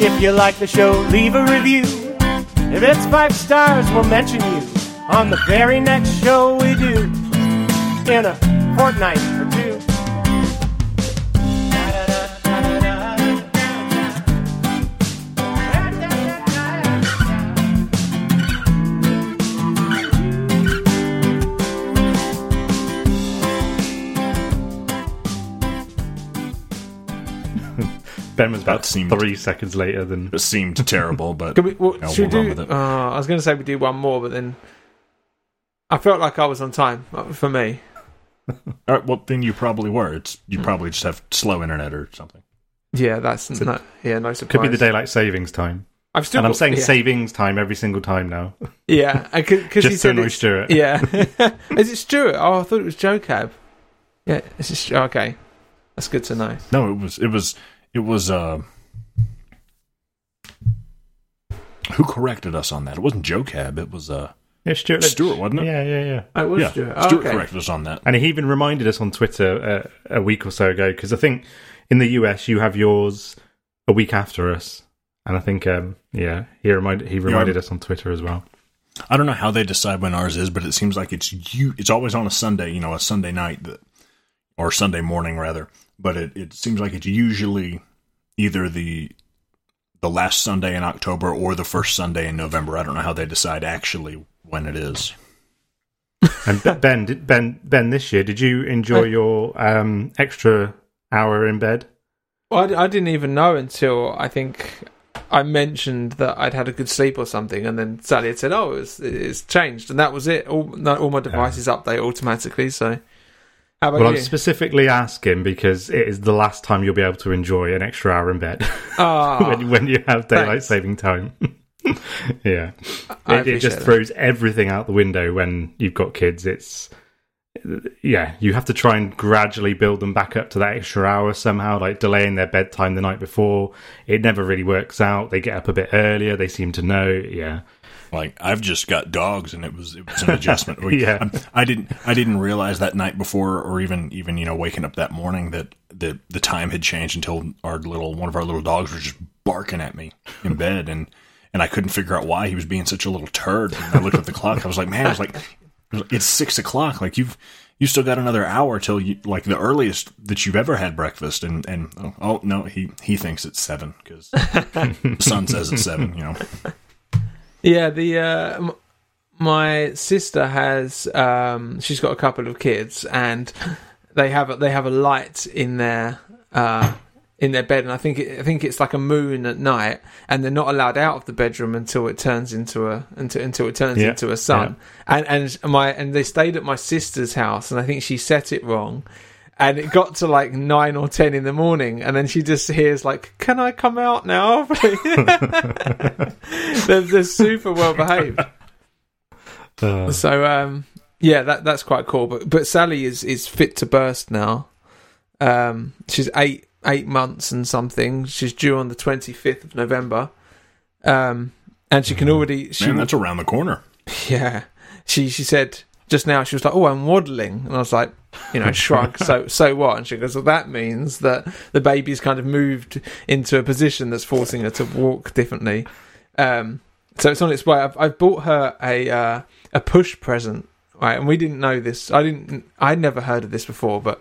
[SPEAKER 4] If you like the show, leave a review. If it's five stars, we'll mention you. On the very next show we do. In a fortnight
[SPEAKER 1] Ben was about
[SPEAKER 3] That seemed-
[SPEAKER 1] three seconds later than.
[SPEAKER 3] It seemed terrible, but
[SPEAKER 2] Can we, what,
[SPEAKER 3] No,
[SPEAKER 2] should
[SPEAKER 3] we'll
[SPEAKER 2] we do?
[SPEAKER 3] with it.
[SPEAKER 2] Uh, I was going to say we do one more, but then I felt like I was on time uh, for me.
[SPEAKER 3] all right, well then you probably were. It's you probably just have slow internet or something.
[SPEAKER 2] Yeah, that's no, yeah, no surprise.
[SPEAKER 1] Could be the daylight savings time.
[SPEAKER 2] I've still
[SPEAKER 1] and I'm saying
[SPEAKER 2] yeah,
[SPEAKER 1] savings time every single time now.
[SPEAKER 2] yeah, because he
[SPEAKER 1] Just to
[SPEAKER 2] said
[SPEAKER 1] annoy Stewart.
[SPEAKER 2] Yeah, is it Stewart? Oh, I thought it was Joe Cab. Yeah, it's just okay. That's good to know.
[SPEAKER 3] No, it was it was it was uh who corrected us on that? It wasn't Joe Cab, it was uh
[SPEAKER 1] Yeah, Stewart.
[SPEAKER 3] Stewart, wasn't it?
[SPEAKER 1] Yeah, yeah, yeah.
[SPEAKER 2] Oh, it was
[SPEAKER 3] yeah,
[SPEAKER 2] Stewart.
[SPEAKER 3] Stewart
[SPEAKER 2] okay.
[SPEAKER 3] corrected us on that.
[SPEAKER 1] And he even reminded us on Twitter uh, a week or so ago because I think in the US you have yours a week after us, and I think um, yeah, he reminded he reminded us on Twitter as well.
[SPEAKER 3] I don't know how they decide when ours is, but it seems like it's you. It's always on a Sunday, you know, a Sunday night that, or Sunday morning rather. But it, it seems like it's usually either the the last Sunday in October or the first Sunday in November. I don't know how they decide actually when it is.
[SPEAKER 1] And Ben, did, Ben, Ben, this year, did you enjoy
[SPEAKER 2] I-
[SPEAKER 1] your um, extra hour in bed?
[SPEAKER 2] Well, I, d- I didn't even know until I think I mentioned that I'd had a good sleep or something, and then Sally had said, "Oh, it's, it's changed," and that was it. All, all my devices update automatically. So, how about
[SPEAKER 1] Well, I'm specifically asking because it is the last time you'll be able to enjoy an extra hour in bed
[SPEAKER 2] Ah,
[SPEAKER 1] when, when you have daylight
[SPEAKER 2] thanks.
[SPEAKER 1] saving time. yeah,
[SPEAKER 2] I
[SPEAKER 1] it, it just
[SPEAKER 2] that.
[SPEAKER 1] throws everything out the window when you've got kids. It's yeah, you have to try and gradually build them back up to that extra hour somehow, like delaying their bedtime the night before. It never really works out. They get up a bit earlier. They seem to know. Yeah,
[SPEAKER 3] Like I've just got dogs, and it was it was an adjustment. We-
[SPEAKER 1] Yeah.
[SPEAKER 3] I'm- I didn't I didn't realize that night before, or even even you know waking up that morning that the the time had changed until our little one of our little dogs was just barking at me in bed, and and I couldn't figure out why he was being such a little turd. And I looked at the clock. I was like, man, I was like, it's six o'clock. Like you've you still got another hour till you like the earliest that you've ever had breakfast, and and oh, oh no, he he thinks it's seven because the sun says it's seven. You know.
[SPEAKER 2] Yeah, the uh, m- my sister has um, she's got a couple of kids, and they have a, they have a light in their uh, in their bed, and I think it, I think it's like a moon at night, and they're not allowed out of the bedroom until it turns into a until, until it turns
[SPEAKER 1] Yeah,
[SPEAKER 2] into a sun. And and my and they stayed at my sister's house, and I think she set it wrong. And it got to like nine or ten in the morning, and then she just hears like, "Can I come out now?" they're, they're super well behaved.
[SPEAKER 1] Uh,
[SPEAKER 2] So um, yeah, that that's quite cool. But but Sally is is fit to burst now. Um, she's eight eight months and something. She's due on the twenty fifth of November. Um, and she can already she
[SPEAKER 3] Man, that's around the corner.
[SPEAKER 2] yeah she she said just now she was like oh I'm waddling. And I was like you know shrug. So so what? And she goes well that means that the baby's kind of moved into a position that's forcing her to walk differently. Um so it's on its way. I've, I've bought her a uh, a push present right? And we didn't know this. I didn't I'd never heard of this before but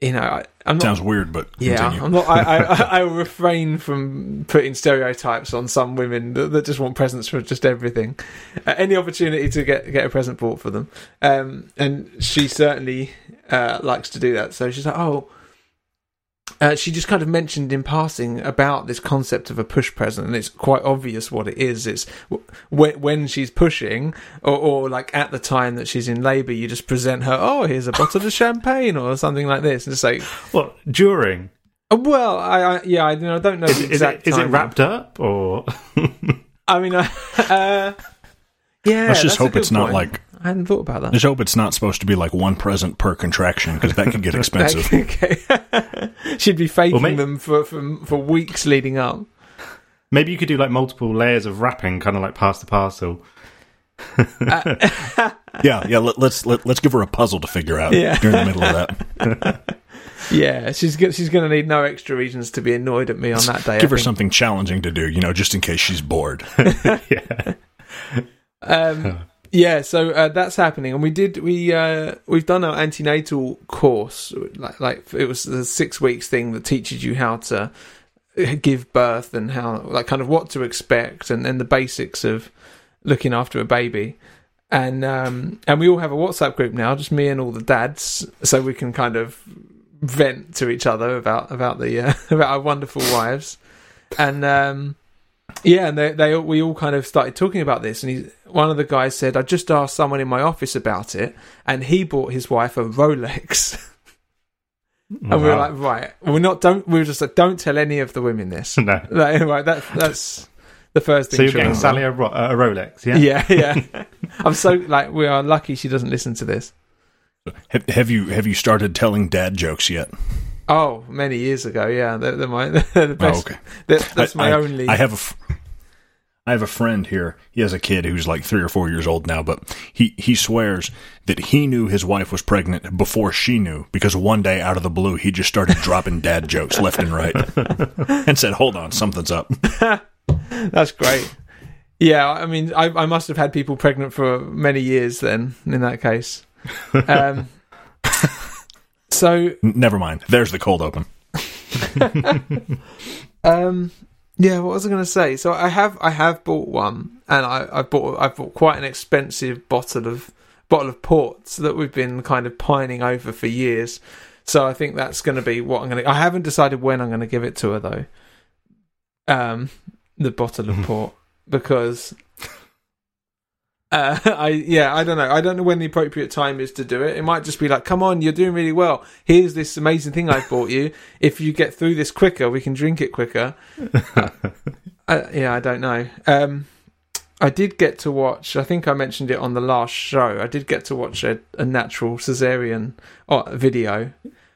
[SPEAKER 2] you know I, I'm not
[SPEAKER 3] Sounds weird, but
[SPEAKER 2] yeah. Not. I, I, I refrain from putting stereotypes on some women that, that just want presents for just everything. Uh, any opportunity to get get a present bought for them, um, and she certainly uh, likes to do that. So she's like, oh. Uh, she just kind of mentioned in passing about this concept of a push present, and it's quite obvious what it is. It's w- when, when she's pushing, or, or like at the time that she's in labour, you just present her, oh, here's a bottle of champagne or something like this, and just say,
[SPEAKER 1] What during?
[SPEAKER 2] uh, Well, I, I yeah, I, I don't know
[SPEAKER 1] Is,
[SPEAKER 2] the
[SPEAKER 1] is
[SPEAKER 2] exact.
[SPEAKER 1] it is it
[SPEAKER 2] timing.
[SPEAKER 1] wrapped up or?
[SPEAKER 2] I mean, uh, uh, yeah.
[SPEAKER 3] Let's just
[SPEAKER 2] that's a
[SPEAKER 3] hope
[SPEAKER 2] good
[SPEAKER 3] it's not like.
[SPEAKER 2] I hadn't thought about that.
[SPEAKER 3] Let's hope it's not supposed to be like one present per contraction because that could get expensive.
[SPEAKER 2] okay. She'd be faking
[SPEAKER 1] Well, may-
[SPEAKER 2] them for, for for weeks leading up.
[SPEAKER 1] Maybe you could do like multiple layers of wrapping, kind of like pass the parcel.
[SPEAKER 3] yeah, yeah. Let, let's let, let's give her a puzzle to figure out
[SPEAKER 2] Yeah.
[SPEAKER 3] during the middle of that.
[SPEAKER 2] Yeah, she's go- she's going to need no extra reasons to be annoyed at me on that day. I
[SPEAKER 3] Give her
[SPEAKER 2] think.
[SPEAKER 3] something challenging to do, you know, just in case she's bored.
[SPEAKER 1] yeah.
[SPEAKER 2] Um, yeah, so uh, that's happening, and we did we uh, we've done our antenatal course, like like it was the six weeks thing that teaches you how to give birth and how like kind of what to expect and, then the basics of looking after a baby. And um, and we all have a WhatsApp group now, just me and all the dads, so we can kind of vent to each other about about the uh, about our wonderful wives. And um, yeah, and they, they we all kind of started talking about this, and he, one of the guys said, "I just asked someone in my office about it, and he bought his wife a Rolex." and we were like, "Right, we're not don't we were just like, don't tell any of the women this."
[SPEAKER 1] no.
[SPEAKER 2] like, right, that's that's the first thing.
[SPEAKER 1] So you're getting
[SPEAKER 2] remember.
[SPEAKER 1] Sally a, ro- a Rolex, yeah?
[SPEAKER 2] Yeah, yeah. I'm so like we are lucky she doesn't listen to this.
[SPEAKER 3] have, have you have you started telling dad jokes yet?
[SPEAKER 2] Oh, many years ago, yeah. They're, they're my they're the best.
[SPEAKER 3] Oh, okay.
[SPEAKER 2] That- that's
[SPEAKER 3] I-
[SPEAKER 2] my
[SPEAKER 3] I-
[SPEAKER 2] only.
[SPEAKER 3] I have a, f- I have a friend here. He has a kid who's like three or four years old now, but he he swears that he knew his wife was pregnant before she knew because one day out of the blue he just started dropping dad jokes left and right, and said, "Hold on, something's up."
[SPEAKER 2] That's great. Yeah, I mean, I, I must have had people pregnant for many years then. In that case, um, so
[SPEAKER 3] Never mind. There's the cold open.
[SPEAKER 2] um, yeah, what was I going to say? So I have I have bought one, and I I bought I bought quite an expensive bottle of bottle of ports that we've been kind of pining over for years. So I think that's going to be what I'm going to. I haven't decided when I'm going to give it to her though. Um, the bottle of port because. Uh, I yeah I don't know I don't know when the appropriate time is to do it. It might just be like, come on, you're doing really well. Here's this amazing thing I've bought you. If you get through this quicker, we can drink it quicker. Uh, yeah, I don't know. Um, I did get to watch. I think I mentioned it on the last show. I did get to watch a, a natural cesarean uh, video.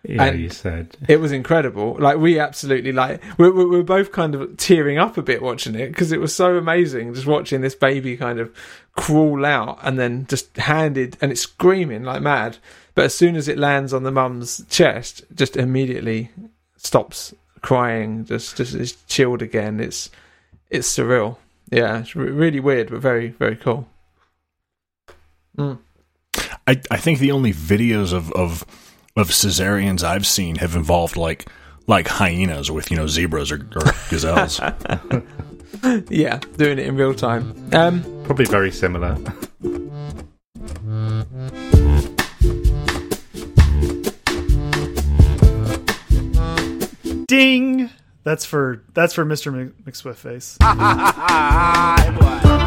[SPEAKER 1] Yeah,
[SPEAKER 2] And-
[SPEAKER 1] you said.
[SPEAKER 2] It was incredible. Like we absolutely like we we we were both kind of tearing up a bit watching it because it was so amazing just watching this baby kind of crawl out and then just handed and it's screaming like mad. But as soon as it lands on the mum's chest, just immediately stops crying. Just just is chilled again. It's it's surreal. Yeah, it's re- really weird, but very very cool. Mm.
[SPEAKER 3] I, I think the only videos of, of of cesareans I've seen have involved like like hyenas with you know zebras or, or gazelles.
[SPEAKER 2] Yeah, doing it in real time. Um,
[SPEAKER 1] Probably very similar.
[SPEAKER 5] Ding. That's for that's for Mr. Mc- McSwiftface.
[SPEAKER 6] Hey, boy.